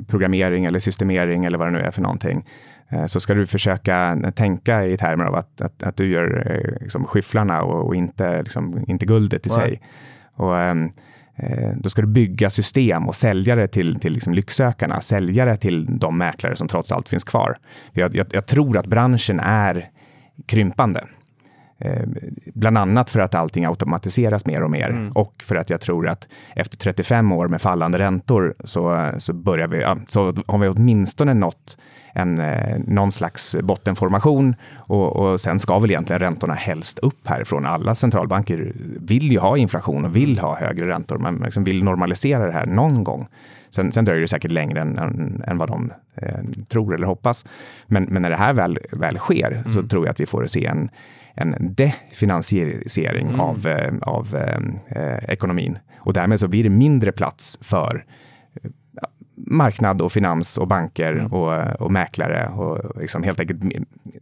programmering eller systemering eller vad det nu är för någonting eh, så ska du försöka tänka i termer av att, att, att du gör eh, liksom, skyfflarna och, och inte, liksom, inte guldet i sig. Och, um, Eh, Eh, då ska du bygga system och sälja det till, till liksom lycksökarna, sälja det till de mäklare som trots allt finns kvar. Jag, jag, jag tror att branschen är krympande. Eh, bland annat för att allting automatiseras mer och mer mm. och för att jag tror att efter 35 år med fallande räntor så, så börjar vi, så har vi åtminstone nått en, eh, någon slags bottenformation och, och sen ska väl egentligen räntorna helst upp härifrån. Alla centralbanker vill ju ha inflation och vill ha högre räntor. Man liksom vill normalisera det här någon gång. Sen, sen dröjer det säkert längre än, än, än vad de eh, tror eller hoppas. Men, men, när det här väl, väl sker mm. så tror jag att vi får se en, en definansiering mm. av, eh, av eh, ekonomin. Och därmed så blir det mindre plats för marknad och finans och banker mm. och, och mäklare och liksom helt enkelt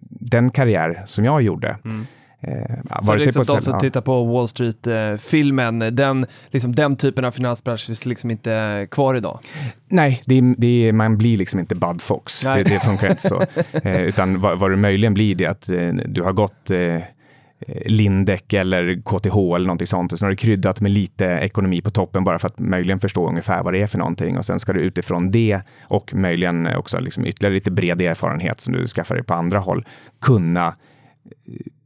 den karriär som jag gjorde. Mm. Eh, så liksom de som ja. tittar på Wall Street-filmen, den, liksom, den typen av finansbransch finns liksom inte kvar idag? Nej, det är, det är, man blir liksom inte Bud Fox. Det, det, funkar inte så. (laughs) Eh, utan vad, vad det möjligen blir det att eh, du har gått eh, Eh, Lindek eller KTH eller någonting sånt. Och sen har du kryddat med lite ekonomi på toppen bara för att möjligen förstå ungefär vad det är för någonting. Och sen ska du utifrån det och möjligen också liksom ytterligare lite bred erfarenhet som du skaffar dig på andra håll kunna eh,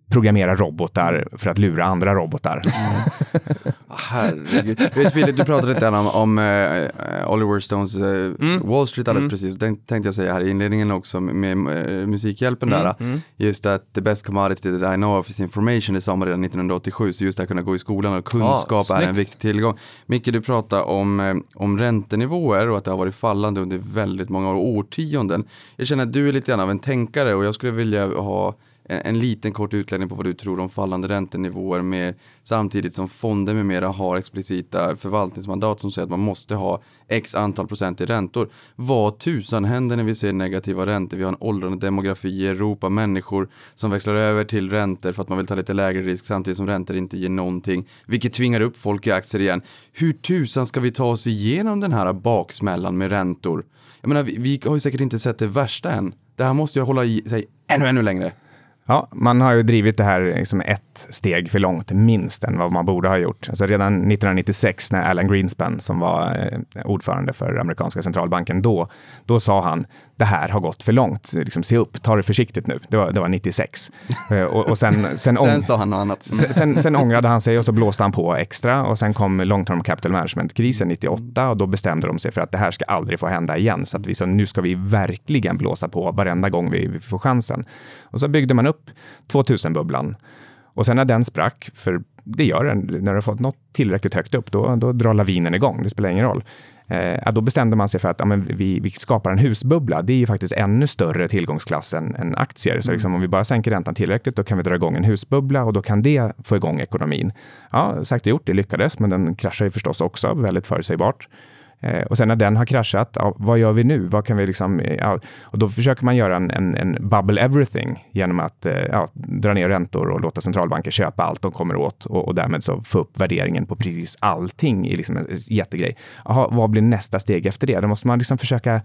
programmera robotar för att lura andra robotar. Mm. (laughs) Herregud. Vet, Philip, du pratade lite om, om uh, Oliver Stones uh, mm. Wall Street alldeles mm. precis. Den tänkte jag säga här i inledningen också med, med uh, Musikhjälpen mm. där. Mm. Just att the best commodity that I know of is information, det sa man redan 1987. Så just att kunna gå i skolan och kunskap ah, är en viktig tillgång. Micke, du pratade om, om räntenivåer och att det har varit fallande under väldigt många år, årtionden. Jag känner att du är lite grann av en tänkare och jag skulle vilja ha Eh, en liten kort utläggning på vad du tror om fallande räntenivåer med samtidigt som fonder med mera har explicita förvaltningsmandat som säger att man måste ha x antal procent i räntor. Vad tusan händer när vi ser negativa räntor? Vi har en åldrande demografi i Europa, människor som växlar över till räntor för att man vill ta lite lägre risk samtidigt som räntor inte ger någonting, vilket tvingar upp folk i aktier igen. Hur tusan ska vi ta oss igenom den här baksmällan med räntor? Jag menar, vi, vi har ju säkert inte sett det värsta än. Det här måste ju hålla i sig ännu, ännu längre. Ja, man har ju drivit det här liksom ett steg för långt, minst, än vad man borde ha gjort. Alltså redan 1996 när Alan Greenspan, som var eh, ordförande för amerikanska centralbanken då, då sa han det här har gått för långt. Liksom, se upp, ta det försiktigt nu. Det var, det var 96. (laughs) Eh, och, och sen, sen, Sen sa han något annat. Sen, sen, sen ångrade han sig och så blåste han på extra och sen kom long term capital management-krisen 98 och då bestämde de sig för att det här ska aldrig få hända igen. Så att vi så nu ska vi verkligen blåsa på varenda gång vi, vi får chansen. Och så byggde man upp 2000-bubblan. Och sen när den sprack, för det gör den, när du har fått något tillräckligt högt upp, då, då drar lavinen igång. Det spelar ingen roll. Eh, då bestämde man sig för att ja, vi, vi skapar en husbubbla. Det är ju faktiskt ännu större tillgångsklass än, än aktier. Så liksom, om vi bara sänker räntan tillräckligt, då kan vi dra igång en husbubbla och då kan det få igång ekonomin. Ja, sagt och gjort, det lyckades, men den kraschar ju förstås också väldigt förutsägbart. Eh, och sen när den har kraschat, ja, vad gör vi nu? Vad kan vi liksom, eh, ja, och då försöker man göra en, en, en bubble everything genom att eh, ja, dra ner räntor och låta centralbanker köpa allt de kommer åt och, och därmed så få upp värderingen på precis allting i liksom en jättegrej. Aha, vad blir nästa steg efter det? Då måste man liksom försöka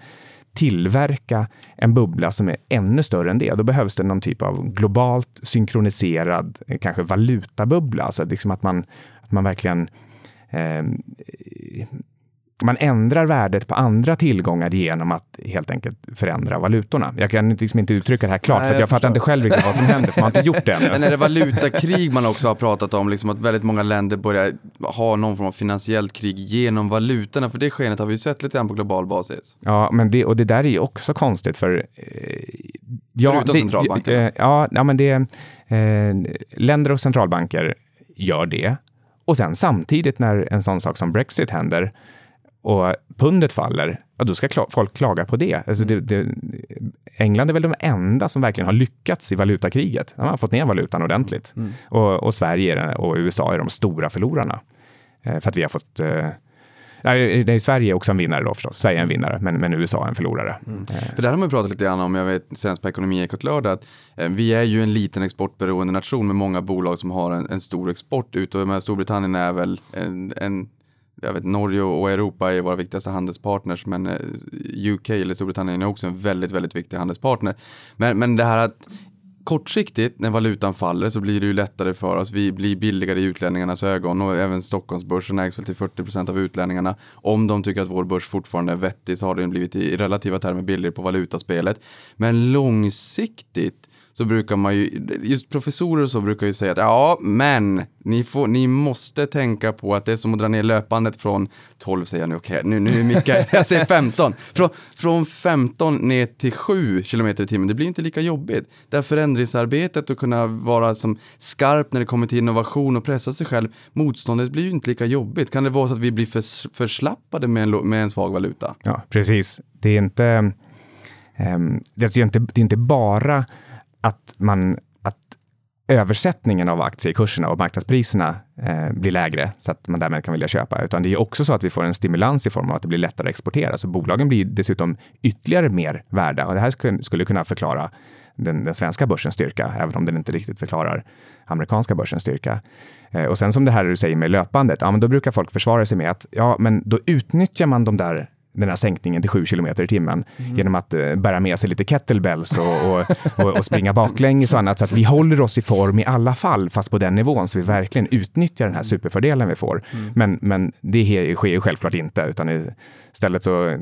tillverka en bubbla som är ännu större än det. Då behövs det någon typ av globalt synkroniserad, kanske valutabubbla, alltså liksom att man, att man verkligen eh, man ändrar värdet på andra tillgångar genom att helt enkelt förändra valutorna. Jag kan liksom inte uttrycka det här klart, Nej, för jag, jag fattar inte själv riktigt vad som händer, för man har inte gjort det ännu. Men är det valutakrig man också har pratat om, liksom att väldigt många länder börjar ha någon form av finansiellt krig genom valutorna? För det skenet har vi ju sett lite grann på global basis. Ja, men det, och det där är ju också konstigt, för... Eh, ja, Förutom det, centralbankerna. eh, ja, ja, men det... Eh, länder och centralbanker gör det. Och sen samtidigt när en sån sak som Brexit händer, och pundet faller, ja, då ska kla folk klaga på det. Alltså det, det. England är väl de enda som verkligen har lyckats i valutakriget. De har fått ner valutan ordentligt. Mm. Och, och, Sverige och USA är de stora förlorarna. Eh, för att vi har fått... Eh, nej, nej, Sverige är också en vinnare då förstås. Sverige är en vinnare, men, men USA är en förlorare. Mm. För där har man pratat lite grann om, jag vet senast på Ekonomiekot lördag, att eh, vi är ju en liten exportberoende nation med många bolag som har en, en stor export ut och med Storbritannien är väl en, en jag vet, Norge och Europa är våra viktigaste handelspartners, men eh, UK eller Storbritannien är också en väldigt, väldigt viktig handelspartner. Men, men det här att kortsiktigt när valutan faller så blir det ju lättare för oss. Vi blir billigare i utlänningarnas ögon och även Stockholmsbörsen ägs väl till 40% av utlänningarna. Om de tycker att vår börs fortfarande är vettig så har den blivit i relativa termer billigare på valutaspelet. Men långsiktigt så brukar man ju, just professorer och så brukar ju säga att ja, men ni, får, ni måste tänka på att det är som att dra ner löpbandet från 12 säger jag nu, okej, nu, nu är Mikael, (laughs) jag säger 15. Från, från 15 ner till 7 km i timmen, det blir inte lika jobbigt. Det här förändringsarbetet och kunna vara som skarp när det kommer till innovation och pressa sig själv, motståndet blir ju inte lika jobbigt. Kan det vara så att vi blir för, förslappade med en, med en svag valuta? Ja, precis. Det är inte, um, det är inte, det är inte bara att, man, att översättningen av aktiekurserna och marknadspriserna eh, blir lägre så att man därmed kan vilja köpa, utan det är också så att vi får en stimulans i form av att det blir lättare att exportera. Så bolagen blir dessutom ytterligare mer värda och det här skulle, kunna förklara den, den svenska börsens styrka, även om den inte riktigt förklarar amerikanska börsens styrka. Eh, och sen som det här du säger med löpandet, ja, men då brukar folk försvara sig med att ja, men då utnyttjar man de där den här sänkningen till 7 km i timmen genom att eh, bära med sig lite kettlebells och, och, och, och springa baklänges och annat. Så att vi håller oss i form i alla fall, fast på den nivån så vi verkligen utnyttjar den här superfördelen vi får. Men, men det sker ju självklart inte, utan istället så eh,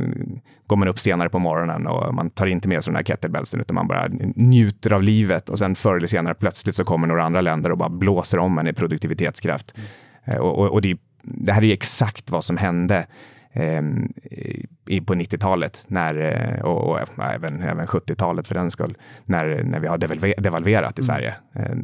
går man upp senare på morgonen och man tar inte med sig den här kettlebellsen utan man bara njuter av livet. Och sen förr eller senare plötsligt så kommer några andra länder och bara blåser om en i produktivitetskraft. Eh, Och, och, och det, det här är ju exakt vad som hände i, på 90-talet när, eh, och, och även, även 70-talet för den skull, när, när vi har devalve, devalverat i Sverige. Eh,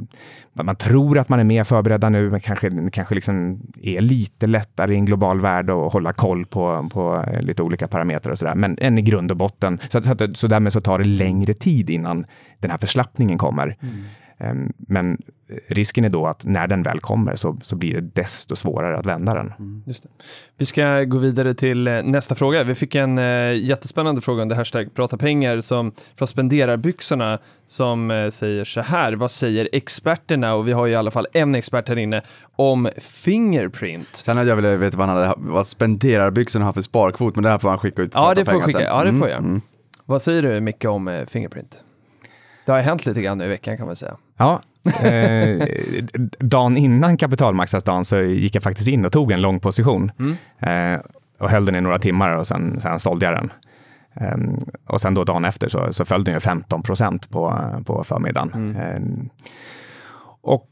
man- tror att man är mer förberedda nu, men kanske, kanske liksom är lite lättare i en global värld att hålla koll på, på eh, lite olika parametrar och sådär. Men än i grund och botten, så, att, så, därmed så tar det längre tid innan den här förslappningen kommer. Eh, Men risken är då att när den väl kommer så, så blir det desto svårare att vända den. Just det. Vi ska gå vidare till eh, nästa fråga. Vi fick en eh, jättespännande fråga under hashtag prata pengar som, från spenderarbyxorna som eh, säger så här. Vad säger experterna? Och vi har ju i alla fall en expert här inne om Fingerprint. Sen hade jag velat veta vad han hade, vad spenderarbyxorna har för sparkvot, men det här får han skicka ut på Ja, det får pengar skicka. sen. Ja, det får jag. Mm, mm. Vad säger du Micke om eh, Fingerprint? Det har hänt lite grann nu i veckan kan man säga. Ja, eh, dagen innan kapitalmarknadsdagen så gick jag faktiskt in och tog en lång position. Eh, och höll den i några timmar och sen, sen sålde jag den. Eh, och sen då dagen efter så, så föll den ju 15 procent på, på förmiddagen. Eh, och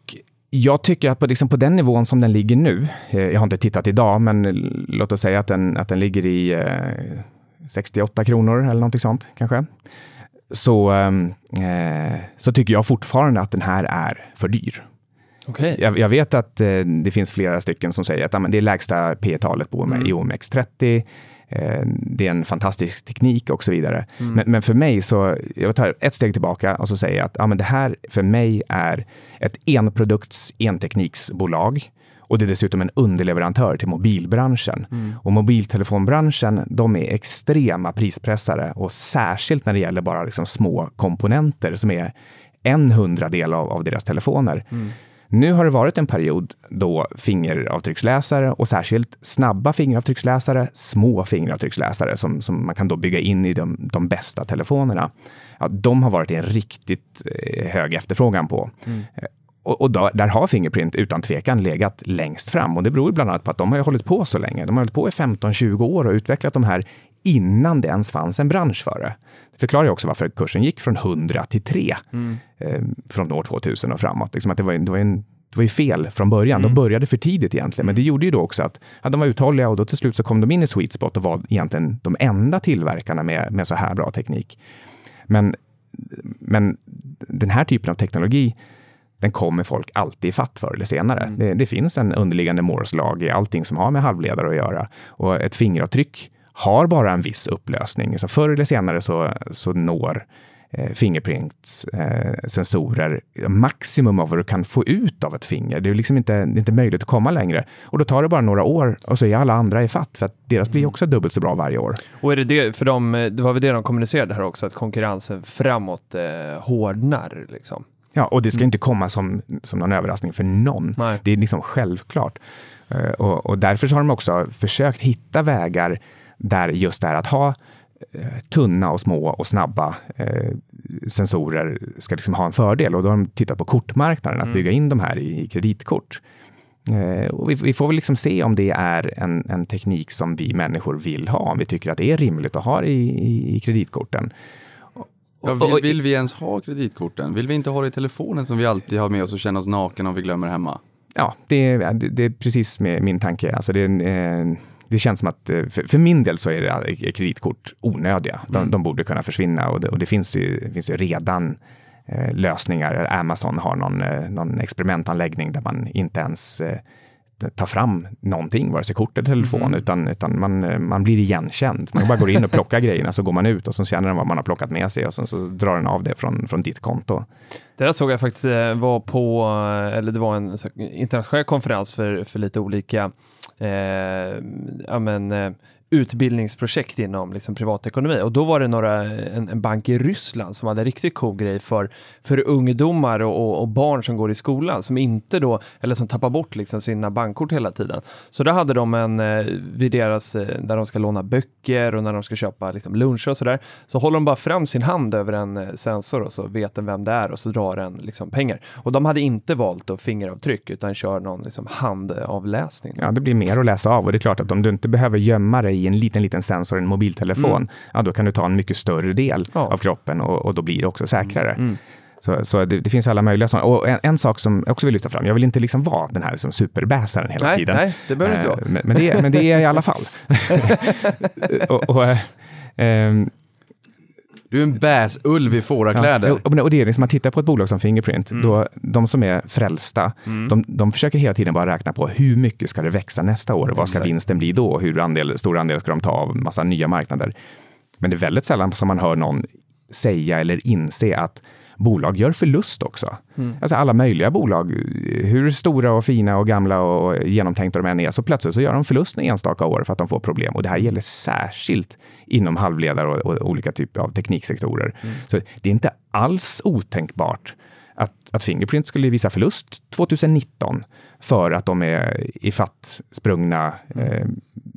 jag tycker att på, liksom på den nivån som den ligger nu, eh, jag har inte tittat idag, men låt oss säga att den, att den ligger i eh, 68 kronor eller någonting sånt kanske. Så, eh, så tycker jag fortfarande att den här är för dyr. Okej. Jag, jag vet att eh, det finns flera stycken som säger att men det är lägsta P talet på Mm. i OMX30. Eh, det är en fantastisk teknik och så vidare. Mm. Men, men för mig så, jag tar ett steg tillbaka och så säger jag att ja, men det här för mig är ett enprodukts entekniksbolag. Och det är dessutom en underleverantör till mobilbranschen. Och mobiltelefonbranschen, de är extrema prispressare och särskilt när det gäller bara liksom små komponenter som är en hundradel av, av deras telefoner. Nu har det varit en period då fingeravtrycksläsare och särskilt snabba fingeravtrycksläsare, små fingeravtrycksläsare som, som man kan då bygga in i de, de bästa telefonerna. Ja, de har varit en riktigt eh, hög efterfrågan på. Eh, Och, och då, där har Fingerprint utan tvekan legat längst fram och det beror bland annat på att de har hållit på så länge. De har hållit på i 15-20 år och utvecklat de här innan det ens fanns en bransch för det. Det förklarar ju också varför kursen gick från 100 till 3 eh, från år 2000 och framåt. Liksom att det, var, det, var en, det var ju fel från början. De började för tidigt egentligen, men det gjorde ju då också att ja, de var uthålliga och då till slut så kom de in i sweet spot och var egentligen de enda tillverkarna med, med så här bra teknik. Men, men den här typen av teknologi, den kommer folk alltid fatt förr eller senare. Det, det finns en underliggande Moore's-lag i allting som har med halvledare att göra. Och ett fingeravtryck har bara en viss upplösning. Så förr eller senare så, så når eh, Fingerprints eh, maximum av vad du kan få ut av ett finger. Det är liksom inte, är inte möjligt att komma längre. Och då tar det bara några år och så är alla andra i fatt för att deras blir också dubbelt så bra varje år. Och är det det, för de, det var väl det de kommunicerade här också, att konkurrensen framåt eh, hårdnar liksom. Ja, och det ska inte komma som, som någon överraskning för någon. Nej. Det är liksom självklart. Eh, Och, och därför har de också försökt hitta vägar där just det här att ha eh, tunna och små och snabba eh, sensorer ska liksom ha en fördel. Och då har de tittat på kortmarknaden, att bygga in de här i, i kreditkort. Eh, och vi, vi får väl liksom se om det är en, en teknik som vi människor vill ha, om vi tycker att det är rimligt att ha det i, i, i kreditkorten. Ja, vill, vill vi ens ha kreditkorten? Vill vi inte ha det i telefonen som vi alltid har med oss och känner oss naken om vi glömmer hemma? Ja, det är, det, det är precis med min tanke. Alltså det, är eh, det känns som att, eh, för, för min del så är det eh, kreditkort onödiga. De, de borde kunna försvinna och det, och det finns, ju, finns ju redan lösningar. Amazon har någon, någon experimentanläggning där man inte ens tar fram någonting, vare sig kort eller telefon, utan, utan man, man blir igenkänd. Man bara går in och plockar (laughs) grejerna, så går man ut och så känner den vad man har plockat med sig och sen så drar den av det från, från ditt konto. Det där såg jag faktiskt eh, var på, eh, eller det var en internationell konferens för, för lite olika eh, ja, men, eh, utbildningsprojekt inom liksom, privatekonomi. Och då var det några, en, en bank i Ryssland som hade en riktigt cool grej för, för ungdomar och, och, och barn som går i skolan som inte då, eller som tappar bort liksom, sina bankkort hela tiden. Så då hade de en, eh, vid deras, eh, där de ska låna böcker och när de ska köpa liksom, luncher och sådär, så håller de bara fram sin hand över en eh, sensor och så vet den vem det är och så drar den liksom, pengar. Och de hade inte valt då fingeravtryck utan kör någon liksom, handavläsning. Ja, det blir mer att läsa av och det är klart att om du inte behöver gömma dig i en liten, liten sensor, en mobiltelefon, ja, då kan du ta en mycket större del Ja. av kroppen och, och då blir det också säkrare. Så, så det, det finns alla möjliga sådana. Och en, en sak som jag också vill lyfta fram, jag vill inte liksom vara den här superbäsaren hela Nej, tiden. nej, det behöver inte Eh, vara. Men, men, det, är- men det är jag i alla fall. (laughs) (laughs) och, och, eh, ehm, Du är en bäsulv i fårakläder. Ja, och, det är liksom, man tittar på ett bolag som Fingerprint, då, de som är frälsta, de, de försöker hela tiden bara räkna på hur mycket ska det växa nästa år och vad ska vinsten bli då? Hur andel, stor andel ska de ta av massa nya marknader? Men det är väldigt sällan som man hör någon säga eller inse att bolag gör förlust också. Alltså alla möjliga bolag, hur stora och fina och gamla och genomtänkta de än är, så plötsligt så gör de förlust med enstaka år för att de får problem. Och det här gäller särskilt inom halvledare och, och olika typer av tekniksektorer. Så det är inte alls otänkbart att att Fingerprint skulle visa förlust 2019 för att de är ifatt sprungna eh,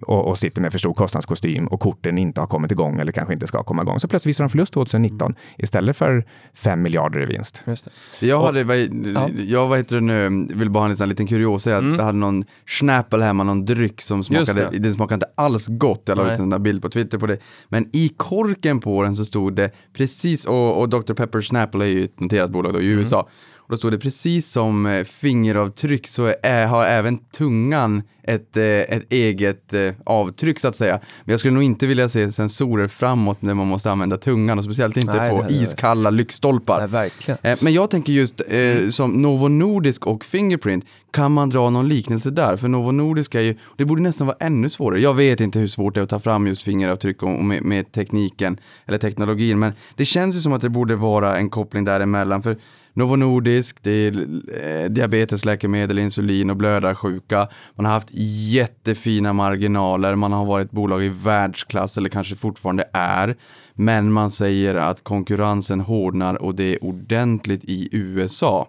och, och sitter med för stor kostnadskostym och korten inte har kommit igång eller kanske inte ska komma igång. Så plötsligt visar de förlust 2019 istället för 5 miljarder i vinst. Just det. Jag Och- hade, vad, Ja. jag vad heter det nu, vill bara ha en liten kuriosa, att jag hade någon Schnapple hemma, någon dryck som Mm. Smakade, det. den smakade inte alls gott, jag la ut en sån där bild på Twitter på det. Men i korken på den så stod det precis, och, och Dr. Pepper Schnapple är ju ett noterat bolag då i Mm. Och då stod det precis som eh, fingeravtryck så är, har även tungan ett, eh, ett eget eh, avtryck så att säga. Men jag skulle nog inte vilja se sensorer framåt när man måste använda tungan och speciellt inte Nej, på nej, iskalla lyktstolpar. Nej, Men jag tänker just eh, Mm. som Novo Nordisk och Fingerprint, kan man dra någon liknelse där? För Novo Nordisk är ju, det borde nästan vara ännu svårare. Jag vet inte hur svårt det är att ta fram just fingeravtryck och och med, med tekniken eller teknologin, men det känns ju som att det borde vara en koppling däremellan. För Novo Nordisk, det är eh, diabetesläkemedel, insulin och blödarsjuka. Man har haft jättefina marginaler, man har varit bolag i världsklass eller kanske fortfarande är. Men man säger att konkurrensen hårdnar och det är ordentligt i USA.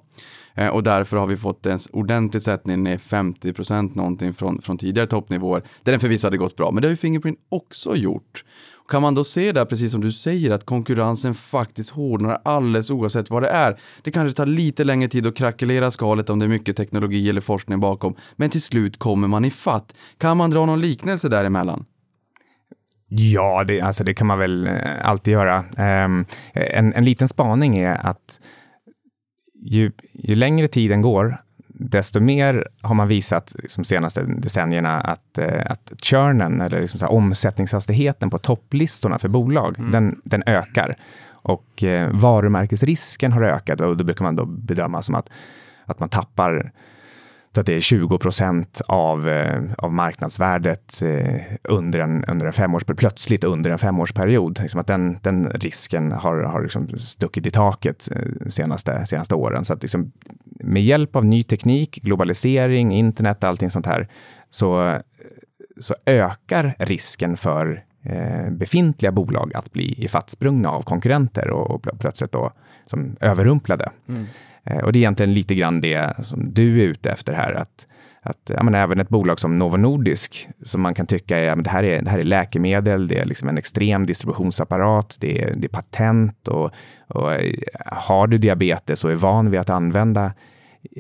Eh, och därför har vi fått en ordentlig sättning ner 50% någonting från, från tidigare toppnivåer. Där den förvisso hade gått bra, men det har ju Fingerprint också gjort. Kan man då se där, precis som du säger, att konkurrensen faktiskt hårdnar alldeles oavsett vad det är. Det kanske tar lite längre tid att krackelera skalet om det är mycket teknologi eller forskning bakom, men till slut kommer man i fatt. Kan man dra någon liknelse däremellan? Ja, det, alltså det kan man väl eh, alltid göra. Um, en, en liten spaning är att ju, ju längre tiden går, desto mer har man visat de senaste decennierna att, eh, att churnen, eller liksom så här, omsättningshastigheten på topplistorna för bolag, den, den ökar. Och eh, varumärkesrisken har ökat och då brukar man då bedöma som att, att man tappar så att det är 20 procent av, eh, av marknadsvärdet eh, under, en, under en femårsperiod, plötsligt under en femårsperiod. Liksom att den, den risken har, har liksom stuckit i taket de senaste, senaste åren. Så att liksom, med hjälp av ny teknik, globalisering, internet, allting sånt här, så, så ökar risken för eh, befintliga bolag att bli ifattsprungna av konkurrenter och, och plötsligt då som överrumplade. Mm. Och det är egentligen lite grann det som du är ute efter här, att, att ja, men även ett bolag som Novo Nordisk, som man kan tycka är, ja, men det, här är det här är läkemedel, det är liksom en extrem distributionsapparat, det är, det är patent och, och eh, har du diabetes och är van vid att använda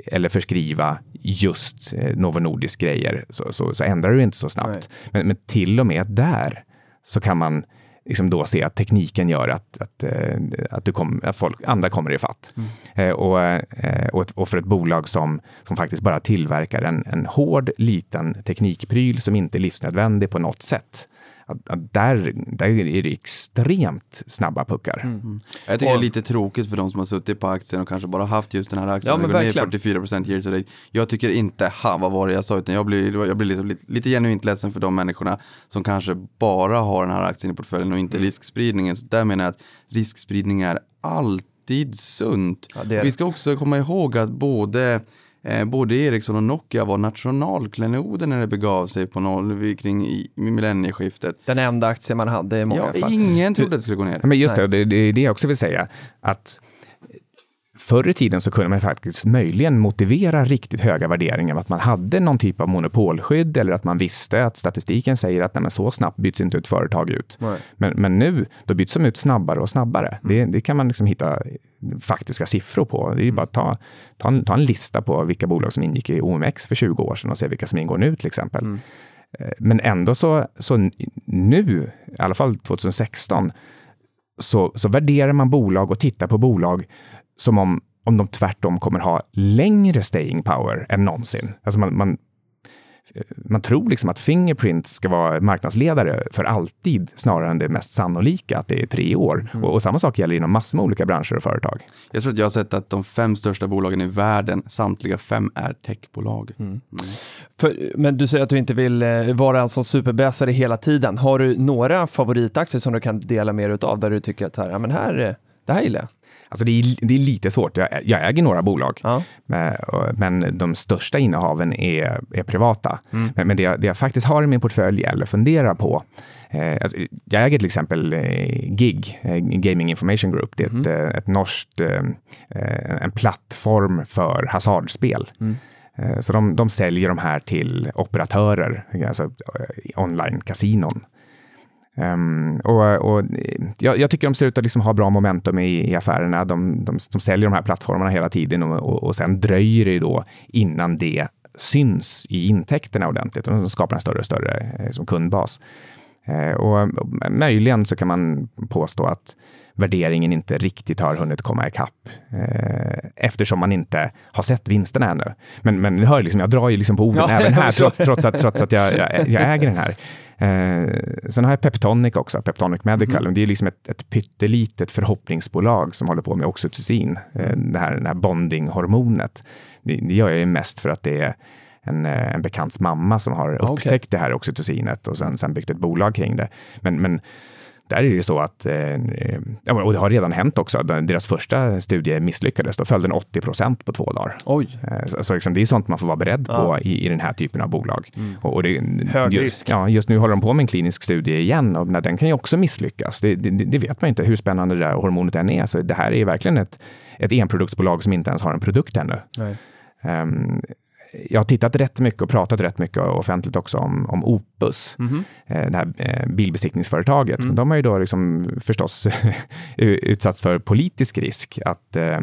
eller förskriva just eh, Novo Nordisk grejer så, så, så ändrar du inte så snabbt. Men, men till och med där så kan man liksom då se att tekniken gör att, att, eh, att, du kom, att folk, andra kommer i fatt. Eh, och, eh, och, och för ett bolag som, som faktiskt bara tillverkar en, en hård liten teknikpryl som inte är livsnödvändig på något sätt. Att, att där, där är det extremt snabba puckar. Jag tycker Och- det är lite tråkigt för de som har suttit på aktien och kanske bara haft just den här aktien Ja, men går ner verkligen. 44% year to date. Jag tycker inte, ha vad var det jag sa, utan jag blir, jag blir liksom lite, lite genuint ledsen för de människorna som kanske bara har den här aktien i portföljen och inte Mm. riskspridningen. Så där menar jag att riskspridning är alltid sunt. Ja, är Vi ska också komma ihåg att både Eh, både Ericsson och Nokia var nationalklenoder när det begav sig på noll, kring millennieskiftet. Den enda aktien man hade i många Ja, fall. ingen trodde att det skulle gå ner. Men just Nej. det, det, det är det jag också vill säga. Att förr i tiden så kunde man faktiskt möjligen motivera riktigt höga värderingar med att man hade någon typ av monopolskydd eller att man visste att statistiken säger att nej, så snabbt byts inte ett företag ut. Men, men nu, då byts de ut snabbare och snabbare. Det, det kan man liksom hitta faktiska siffror på. Det är ju bara att ta, ta, en, ta en lista på vilka bolag som ingick i OMX för 20 år sedan och se vilka som ingår nu till exempel. Eh, Men ändå så, så nu, i alla fall 2016, så, så värderar man bolag och tittar på bolag som om, om de tvärtom kommer ha längre staying power än någonsin. Alltså man, man, man tror liksom att Fingerprint ska vara marknadsledare för alltid snarare än det mest sannolika, att det är tre år. Och, och samma sak gäller inom massor med olika branscher och företag. Jag tror att jag har sett att de fem största bolagen i världen, samtliga fem är techbolag. För, men du säger att du inte vill eh, vara en sån superbäsare hela tiden. Har du några favoritaktier som du kan dela med dig av där du tycker att här, ja, men här, eh, det Det här gillar jag. Alltså det är, det är lite svårt. Jag, jag äger några bolag, Ja. men, de största innehaven är, är privata. Mm. Men, men det, jag, det jag faktiskt har i min portfölj eller funderar på, eh, alltså, jag äger till exempel eh, GIG, eh, Gaming Information Group. Det är Mhm. ett, eh, ett norskt, eh, eh, en plattform för hasardspel. Mm. Så de, de säljer de här till operatörer, alltså online-kasinon. Ehm, och, och, jag, jag tycker de ser ut att liksom ha bra momentum i, i affärerna. De, de, de säljer de här plattformarna hela tiden och, och, och sen dröjer det ju då innan det syns i intäkterna ordentligt de skapar en större och större eh, som kundbas. Eh, och, möjligen så kan man påstå att värderingen inte riktigt har hunnit komma ikapp eh, eftersom man inte har sett vinsterna ännu. Men, men hör, liksom, jag drar ju liksom på orden Ja, även här, (laughs) trots, trots att, trots att jag, jag, jag äger den här. Eh, sen har jag Peptonic också, Peptonic Medical. Mhm. Det är liksom ett, ett pyttelitet förhoppningsbolag som håller på med oxytocin, eh, det här, det här bondinghormonet. Det, det gör jag ju mest för att det är en, eh, en bekants mamma som har upptäckt det här oxytocinet och sen, sen byggt ett bolag kring det. Men, men där är det ju så att, eh, och det har redan hänt också, deras första studie misslyckades, då föll den 80 procent på två dagar. Oj. Eh, Så, så liksom, det är sånt man får vara beredd på Ja. i, i den här typen av bolag. Och, och det, Hög just, risk. Ja, just nu håller de på med en klinisk studie igen och den kan ju också misslyckas. Det, det, det vet man inte hur spännande det där hormonet än är. Så det här är verkligen ett, ett enproduktsbolag som inte ens har en produkt ännu. Nej. Ehm, jag har tittat rätt mycket och pratat rätt mycket offentligt också om, om Opus, eh, det här eh, bilbesiktningsföretaget. Mm. Men de har ju då liksom förstås (laughs) utsatts för politisk risk att eh,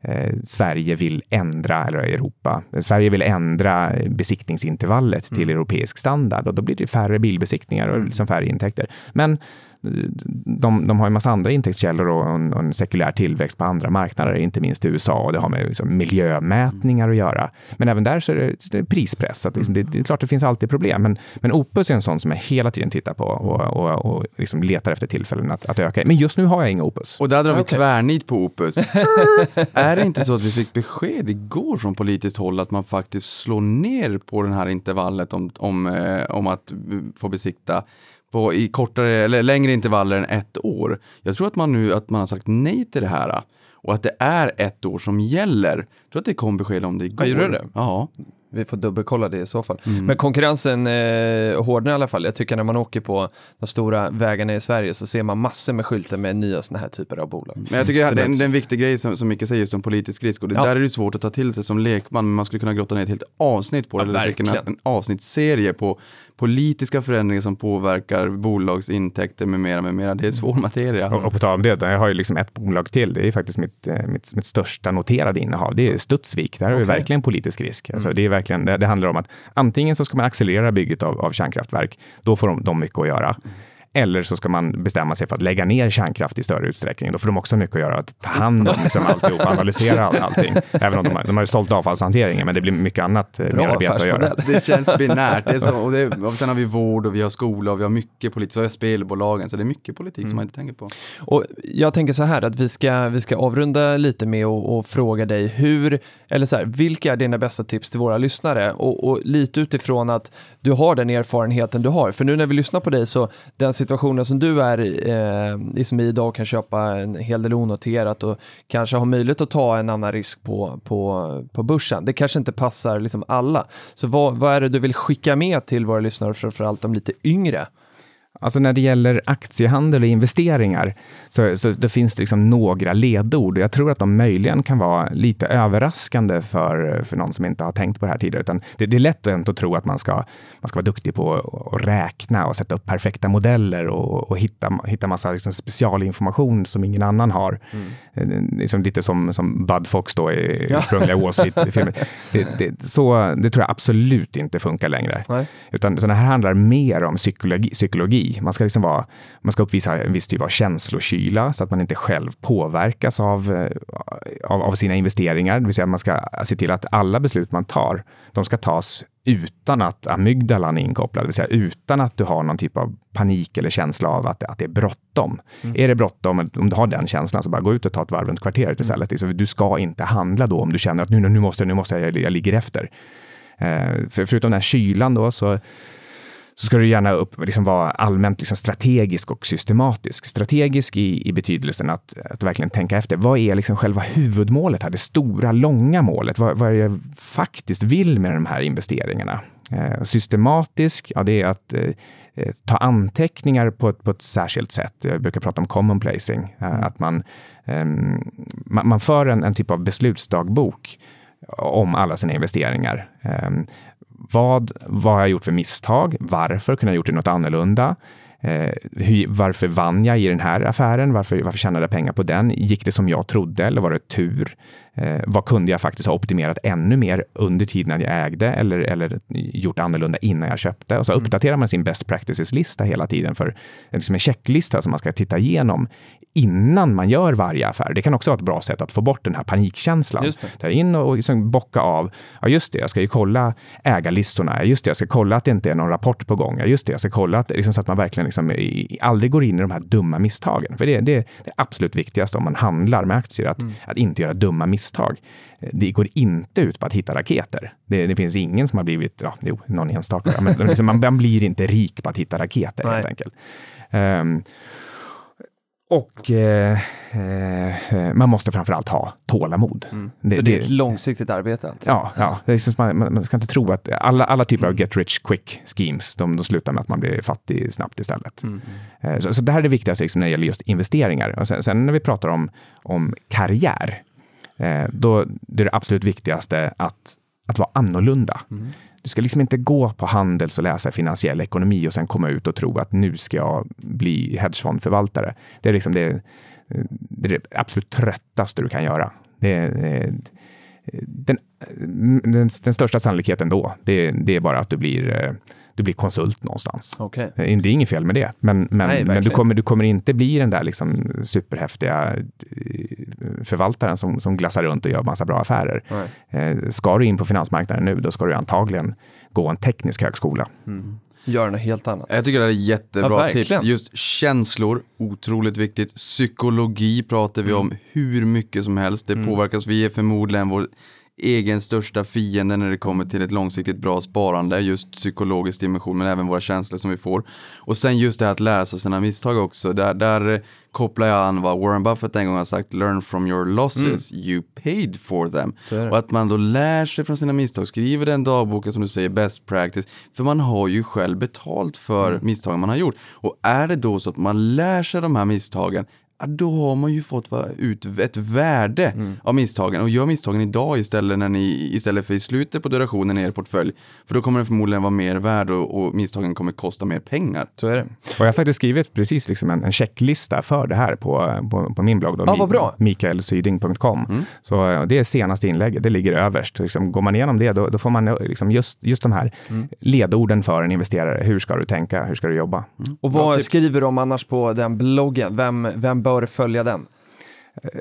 eh, Sverige vill ändra, eller Europa, Sverige vill ändra besiktningsintervallet till Mm. europeisk standard och då blir det färre bilbesiktningar och liksom färre intäkter. Men de, de har en massa andra intäktskällor och en, och en sekulär tillväxt på andra marknader, inte minst i USA och det har med liksom miljömätningar att göra. Men även där så är det, det är prispress. Så att liksom, det, det är klart det finns alltid problem, men, men Opus är en sån som jag hela tiden tittar på och, och, och liksom letar efter tillfällen att, att öka. Men just nu har jag inga Opus. Och där drar vi Okej. tvärnit på Opus. (laughs) är det inte så att vi fick besked igår från politiskt håll att man faktiskt slår ner på det här intervallet om, om, eh, om att eh, få besikta på, i kortare eller längre intervaller än ett år. Jag tror att man nu att man har sagt nej till det här och att det är ett år som gäller. Jag tror att det kom besked om det igår. Ja, gjorde det? Ja. Vi får dubbelkolla det i så fall. Mm. Men konkurrensen eh, hårdnar i alla fall. Jag tycker när man åker på de stora vägarna i Sverige så ser man massor med skyltar med nya sådana här typer av bolag. Men jag tycker att det, är en, det- är en viktig grej som, som Micke säger just om politisk risk och det Ja. där är det svårt att ta till sig som lekman men man skulle kunna grotta ner ett helt avsnitt på det, Ja, eller säkert en avsnittsserie på politiska förändringar som påverkar bolagsintäkter med mera, med mera. Det är svår materia. Och, och på tal om det, jag har ju liksom ett bolag till. Det är faktiskt mitt, eh, mitt, mitt största noterade innehav. Det är Studsvik. Där har vi verkligen politisk risk. Alltså, det, är verkligen, det, det handlar om att antingen så ska man accelerera bygget av, av kärnkraftverk. Då får de, de mycket att göra. Eller så ska man bestämma sig för att lägga ner kärnkraft i större utsträckning. Då får de också mycket att göra. Att ta hand om liksom alltihop, analysera all, allting. Även om de har, de har ju sålt avfallshanteringen, men det blir mycket annat eh, Bra merarbete att göra. Det känns binärt. Det är så, och, det, och sen har vi vård och vi har skola och vi har mycket politik. Så har spelbolagen. Så det är mycket politik som man inte tänker på. Och jag tänker så här att vi ska, vi ska avrunda lite med att och fråga dig hur, eller så här, vilka är dina bästa tips till våra lyssnare? Och, och lite utifrån att du har den erfarenheten du har. För nu när vi lyssnar på dig så den situationen som du är i, eh, som i idag kan köpa en hel del onoterat och kanske har möjlighet att ta en annan risk på, på, på börsen. Det kanske inte passar liksom alla. Så vad, vad är det du vill skicka med till våra lyssnare, framförallt de lite yngre? Alltså när det gäller aktiehandel och investeringar så, så det finns det liksom några ledord. Jag tror att de möjligen kan vara lite överraskande för, för någon som inte har tänkt på det här tidigare. Utan det, det är lätt att tro att man ska, man ska vara duktig på att- räkna och sätta upp perfekta modeller och, och hitta, hitta massa liksom specialinformation som ingen annan har. Eh, Liksom lite som, som Bud Fox då i Ja. ursprungliga Wall Street-filmen. (laughs) Så, det tror jag absolut inte funkar längre. Nej. Utan, utan det här handlar mer om psykologi. psykologi. Man ska liksom vara, man ska uppvisa en viss typ av känslokyla så att man inte själv påverkas av, eh, av, av sina investeringar. Det vill säga man ska se till att alla beslut man tar, de ska tas utan att amygdalan är inkopplad, det vill säga utan att du har någon typ av panik eller känsla av att, att det är bråttom. Är det bråttom, om du har den känslan, så bara gå ut och ta ett varv runt kvarteret istället. Så du ska inte handla då om du känner att nu, nu måste, nu måste jag, jag ligger efter. Eh, för, förutom den här kylan då, så så ska du gärna upp, liksom vara allmänt liksom strategisk och systematisk. Strategisk i, i betydelsen att, att verkligen tänka efter. Vad är liksom själva huvudmålet här? Det stora, långa målet. Vad, vad är det jag faktiskt vill med de här investeringarna? Eh, systematisk, ja det är att eh, eh, ta anteckningar på ett, på ett särskilt sätt. Jag brukar prata om common placing. Eh, att man, ehm, man, man för en, en typ av beslutsdagbok om alla sina investeringar. Ehm, vad, vad har jag gjort för misstag? Varför kunde jag gjort det något annorlunda? Eh, hur, varför vann jag i den här affären? Varför, varför tjänade jag pengar på den? Gick det som jag trodde eller var det tur? Eh, vad kunde jag faktiskt ha optimerat ännu mer under tiden jag ägde eller, eller gjort annorlunda innan jag köpte? Och så mm. uppdaterar man sin best practices-lista hela tiden för liksom en checklista som man ska titta igenom innan man gör varje affär. Det kan också vara ett bra sätt att få bort den här panikkänslan. Ta in och liksom bocka av. Ja, just det, jag ska ju kolla ägarlistorna. Just det, jag ska kolla att det inte är någon rapport på gång. Ja, just det, jag ska kolla att, liksom, så att man verkligen liksom, aldrig går in i de här dumma misstagen. För det, det är det absolut viktigaste om man handlar med aktier, att, mm. att inte göra dumma misstag. Det går inte ut på att hitta raketer. Det, det finns ingen som har blivit, ja, jo, någon enstaka, men (laughs) liksom, man, man, blir inte rik på att hitta raketer Nej. helt enkelt. Um, och eh, eh, man måste framförallt ha tålamod. Mm. Det, så det är ett långsiktigt arbete? Alltså. Ja, ja. Är man, man, ska inte tro att alla, alla typer mm. av get rich quick schemes, de, de slutar med att man blir fattig snabbt istället. Mm. Eh, så, så det här är det viktigaste liksom, när det gäller just investeringar. Och sen, sen när vi pratar om, om karriär, då det är det absolut viktigaste att, att vara annorlunda. Mm. Du ska liksom inte gå på Handels och läsa finansiell ekonomi och sen komma ut och tro att nu ska jag bli hedgefondförvaltare. Det är liksom det, det, är det absolut tröttaste du kan göra. Det är, den, den, den, största sannolikheten då, det, det, är bara att du blir du blir konsult någonstans. Okay. Det är inget fel med det, men, men, Nej, men du, kommer, du kommer inte bli den där liksom superhäftiga eh, förvaltaren som, som glassar runt och gör massa bra affärer. Nej. Eh, ska du in på finansmarknaden nu, då ska du antagligen gå en teknisk högskola. Mm. Göra något helt annat. Jag tycker det är jättebra ja, tips. Just känslor, otroligt viktigt. Psykologi pratar vi mm. om hur mycket som helst. Det mm. påverkas. Vi är förmodligen vår egen största fiende när det kommer till ett långsiktigt bra sparande, just psykologisk dimension men även våra känslor som vi får. Och sen just det här att lära sig sina misstag också, där, där kopplar jag an vad Warren Buffett en gång har sagt, learn from your losses, mm. you paid for them. Och att man då lär sig från sina misstag, skriver den dagboken som du säger, best practice, för man har ju själv betalt för mm. misstagen man har gjort. Och är det då så att man lär sig de här misstagen, då har man ju fått ut ett värde mm. av misstagen. Och gör misstagen idag istället, när ni, istället för i slutet på durationen i er portfölj. För då kommer den förmodligen vara mer värd och, och misstagen kommer kosta mer pengar. Så är det. Och jag har faktiskt skrivit precis liksom en, en checklista för det här på, på, på min blogg. Då, ja, mikaelsyding.com. Mm. Så det är senaste inlägget, det ligger överst. Liksom, går man igenom det, då, då får man liksom just, just de här mm. ledorden för en investerare. Hur ska du tänka? Hur ska du jobba? Mm. Och vad skriver du om annars på den bloggen? Vem, vem bör följa den? Uh,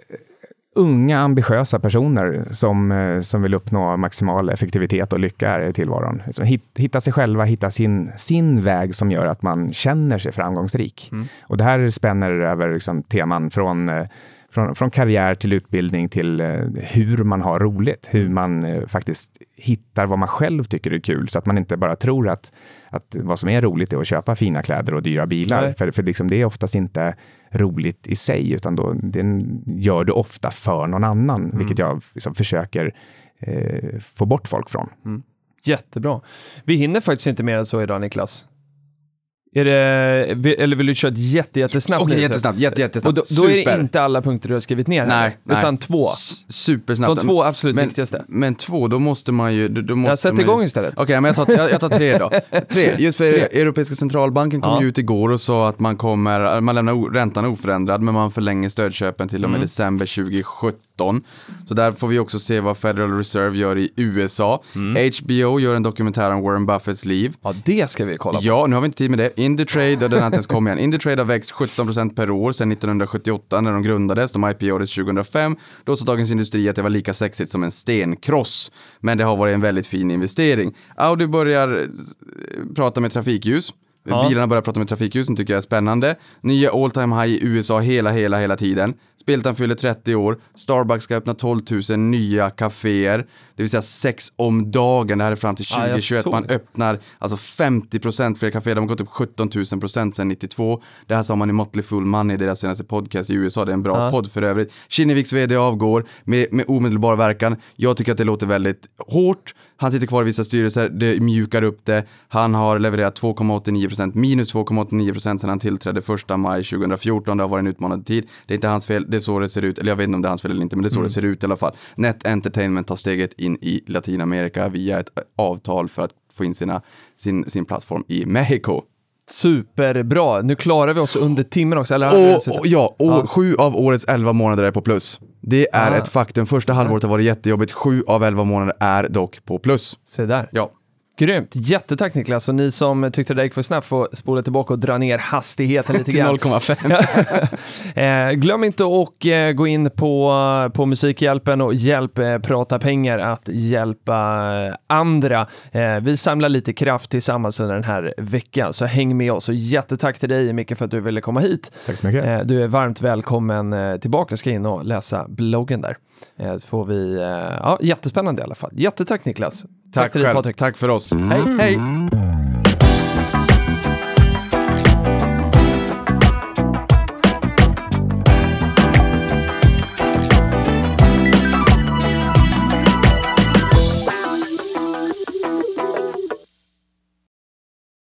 unga ambitiösa personer som, uh, som vill uppnå maximal effektivitet och lycka i tillvaron. Så hitta sig själva, hitta sin, sin väg som gör att man känner sig framgångsrik. Mm. Och det här spänner över liksom, teman från uh, från, från karriär till utbildning till eh, hur man har roligt, hur man eh, faktiskt hittar vad man själv tycker är kul, så att man inte bara tror att, att vad som är roligt är att köpa fina kläder och dyra bilar. Nej. För, för liksom det är oftast inte roligt i sig, utan då, den gör du ofta för någon annan, mm. vilket jag liksom försöker eh, få bort folk från. Mm. Jättebra. Vi hinner faktiskt inte mer än så idag, Niklas. Är det, eller vill du köra ett jätte, jättesnabbt? Okej, okay, jättesnabbt, jätte, jättesnabbt. Och då, då är det inte alla punkter du har skrivit ner här, nej, utan två. supersnabbt. De två absolut men, viktigaste. Men två, då måste man ju... Då, måste jag sätter igång istället. Okej, okay, men jag tar, jag, jag, tar tre då. (laughs) Tre, just för tre. Europeiska centralbanken kom ja. ju ut igår och sa att man kommer, man lämnar räntan oförändrad, men man förlänger stödköpen till och med mm. december 2017. Så där får vi också se vad Federal Reserve gör i USA. Mm. HBO gör en dokumentär om Warren Buffetts liv. Ja, det ska vi kolla på. Ja, nu har vi inte tid med det. In the trade, och den har inte ens kommit än. Indutrade har växt 17% per år sedan 1978 när de grundades. De IPOdes 2005. Då sa Dagens Industri att det var lika sexigt som en stenkross. Men det har varit en väldigt fin investering. Audi börjar eh, prata med trafikljus. Ja. Bilarna börjar prata med trafikljusen tycker jag är spännande. Nya all time high i USA hela, hela, hela tiden. Spiltan fyller 30 år. Starbucks ska öppna 12 000 nya kaféer. det vill säga sex om dagen. Det här är fram till Ja, jag 2021. såg Man öppnar alltså 50% fler kaféer. De har gått upp 17 000 procent sedan 92. Det här sa man i Motley Fool Money, deras senaste podcast i USA. Det är en bra Ja. podd för övrigt. Kinneviks vd avgår med, med omedelbar verkan. Jag tycker att det låter väldigt hårt. Han sitter kvar i vissa styrelser, det mjukar upp det. Han har levererat 2,89%, minus 2,89% sedan han tillträdde 1 maj 2014. Det har varit en utmanande tid. Det är inte hans fel, det är så det ser ut. Eller jag vet inte om det är hans fel eller inte, men det är så det ser ut i alla fall. Net Entertainment tar steget in i Latinamerika via ett avtal för att få in sina, sin, sin plattform i Mexiko. Superbra. Nu klarar vi oss under timmen också. Eller, Och, och, ja, och Ja. sju av årets elva månader är på plus. Det är Ah. ett faktum. Första halvåret har varit jättejobbigt. Sju av elva månader är dock på plus. Se där. Ja. Grymt. Jättetack Niklas. Och ni som tyckte det gick för snabbt får spola tillbaka och dra ner hastigheten lite Till grann. 0,5. (laughs) Eh, glöm inte att eh, gå in på, på Musikhjälpen och hjälp eh, Prata pengar att hjälpa andra. Eh, vi samlar lite kraft tillsammans under den här veckan, så häng med oss. Och jättetack till dig Micke för att du ville komma hit. Tack så mycket. Du är varmt välkommen tillbaka. Ska in och läsa bloggen där. Så får vi, ja, jättespännande i alla fall. Jättetack Niklas. Tack dig själv. Patrik. Tack för oss. Hej. Hej!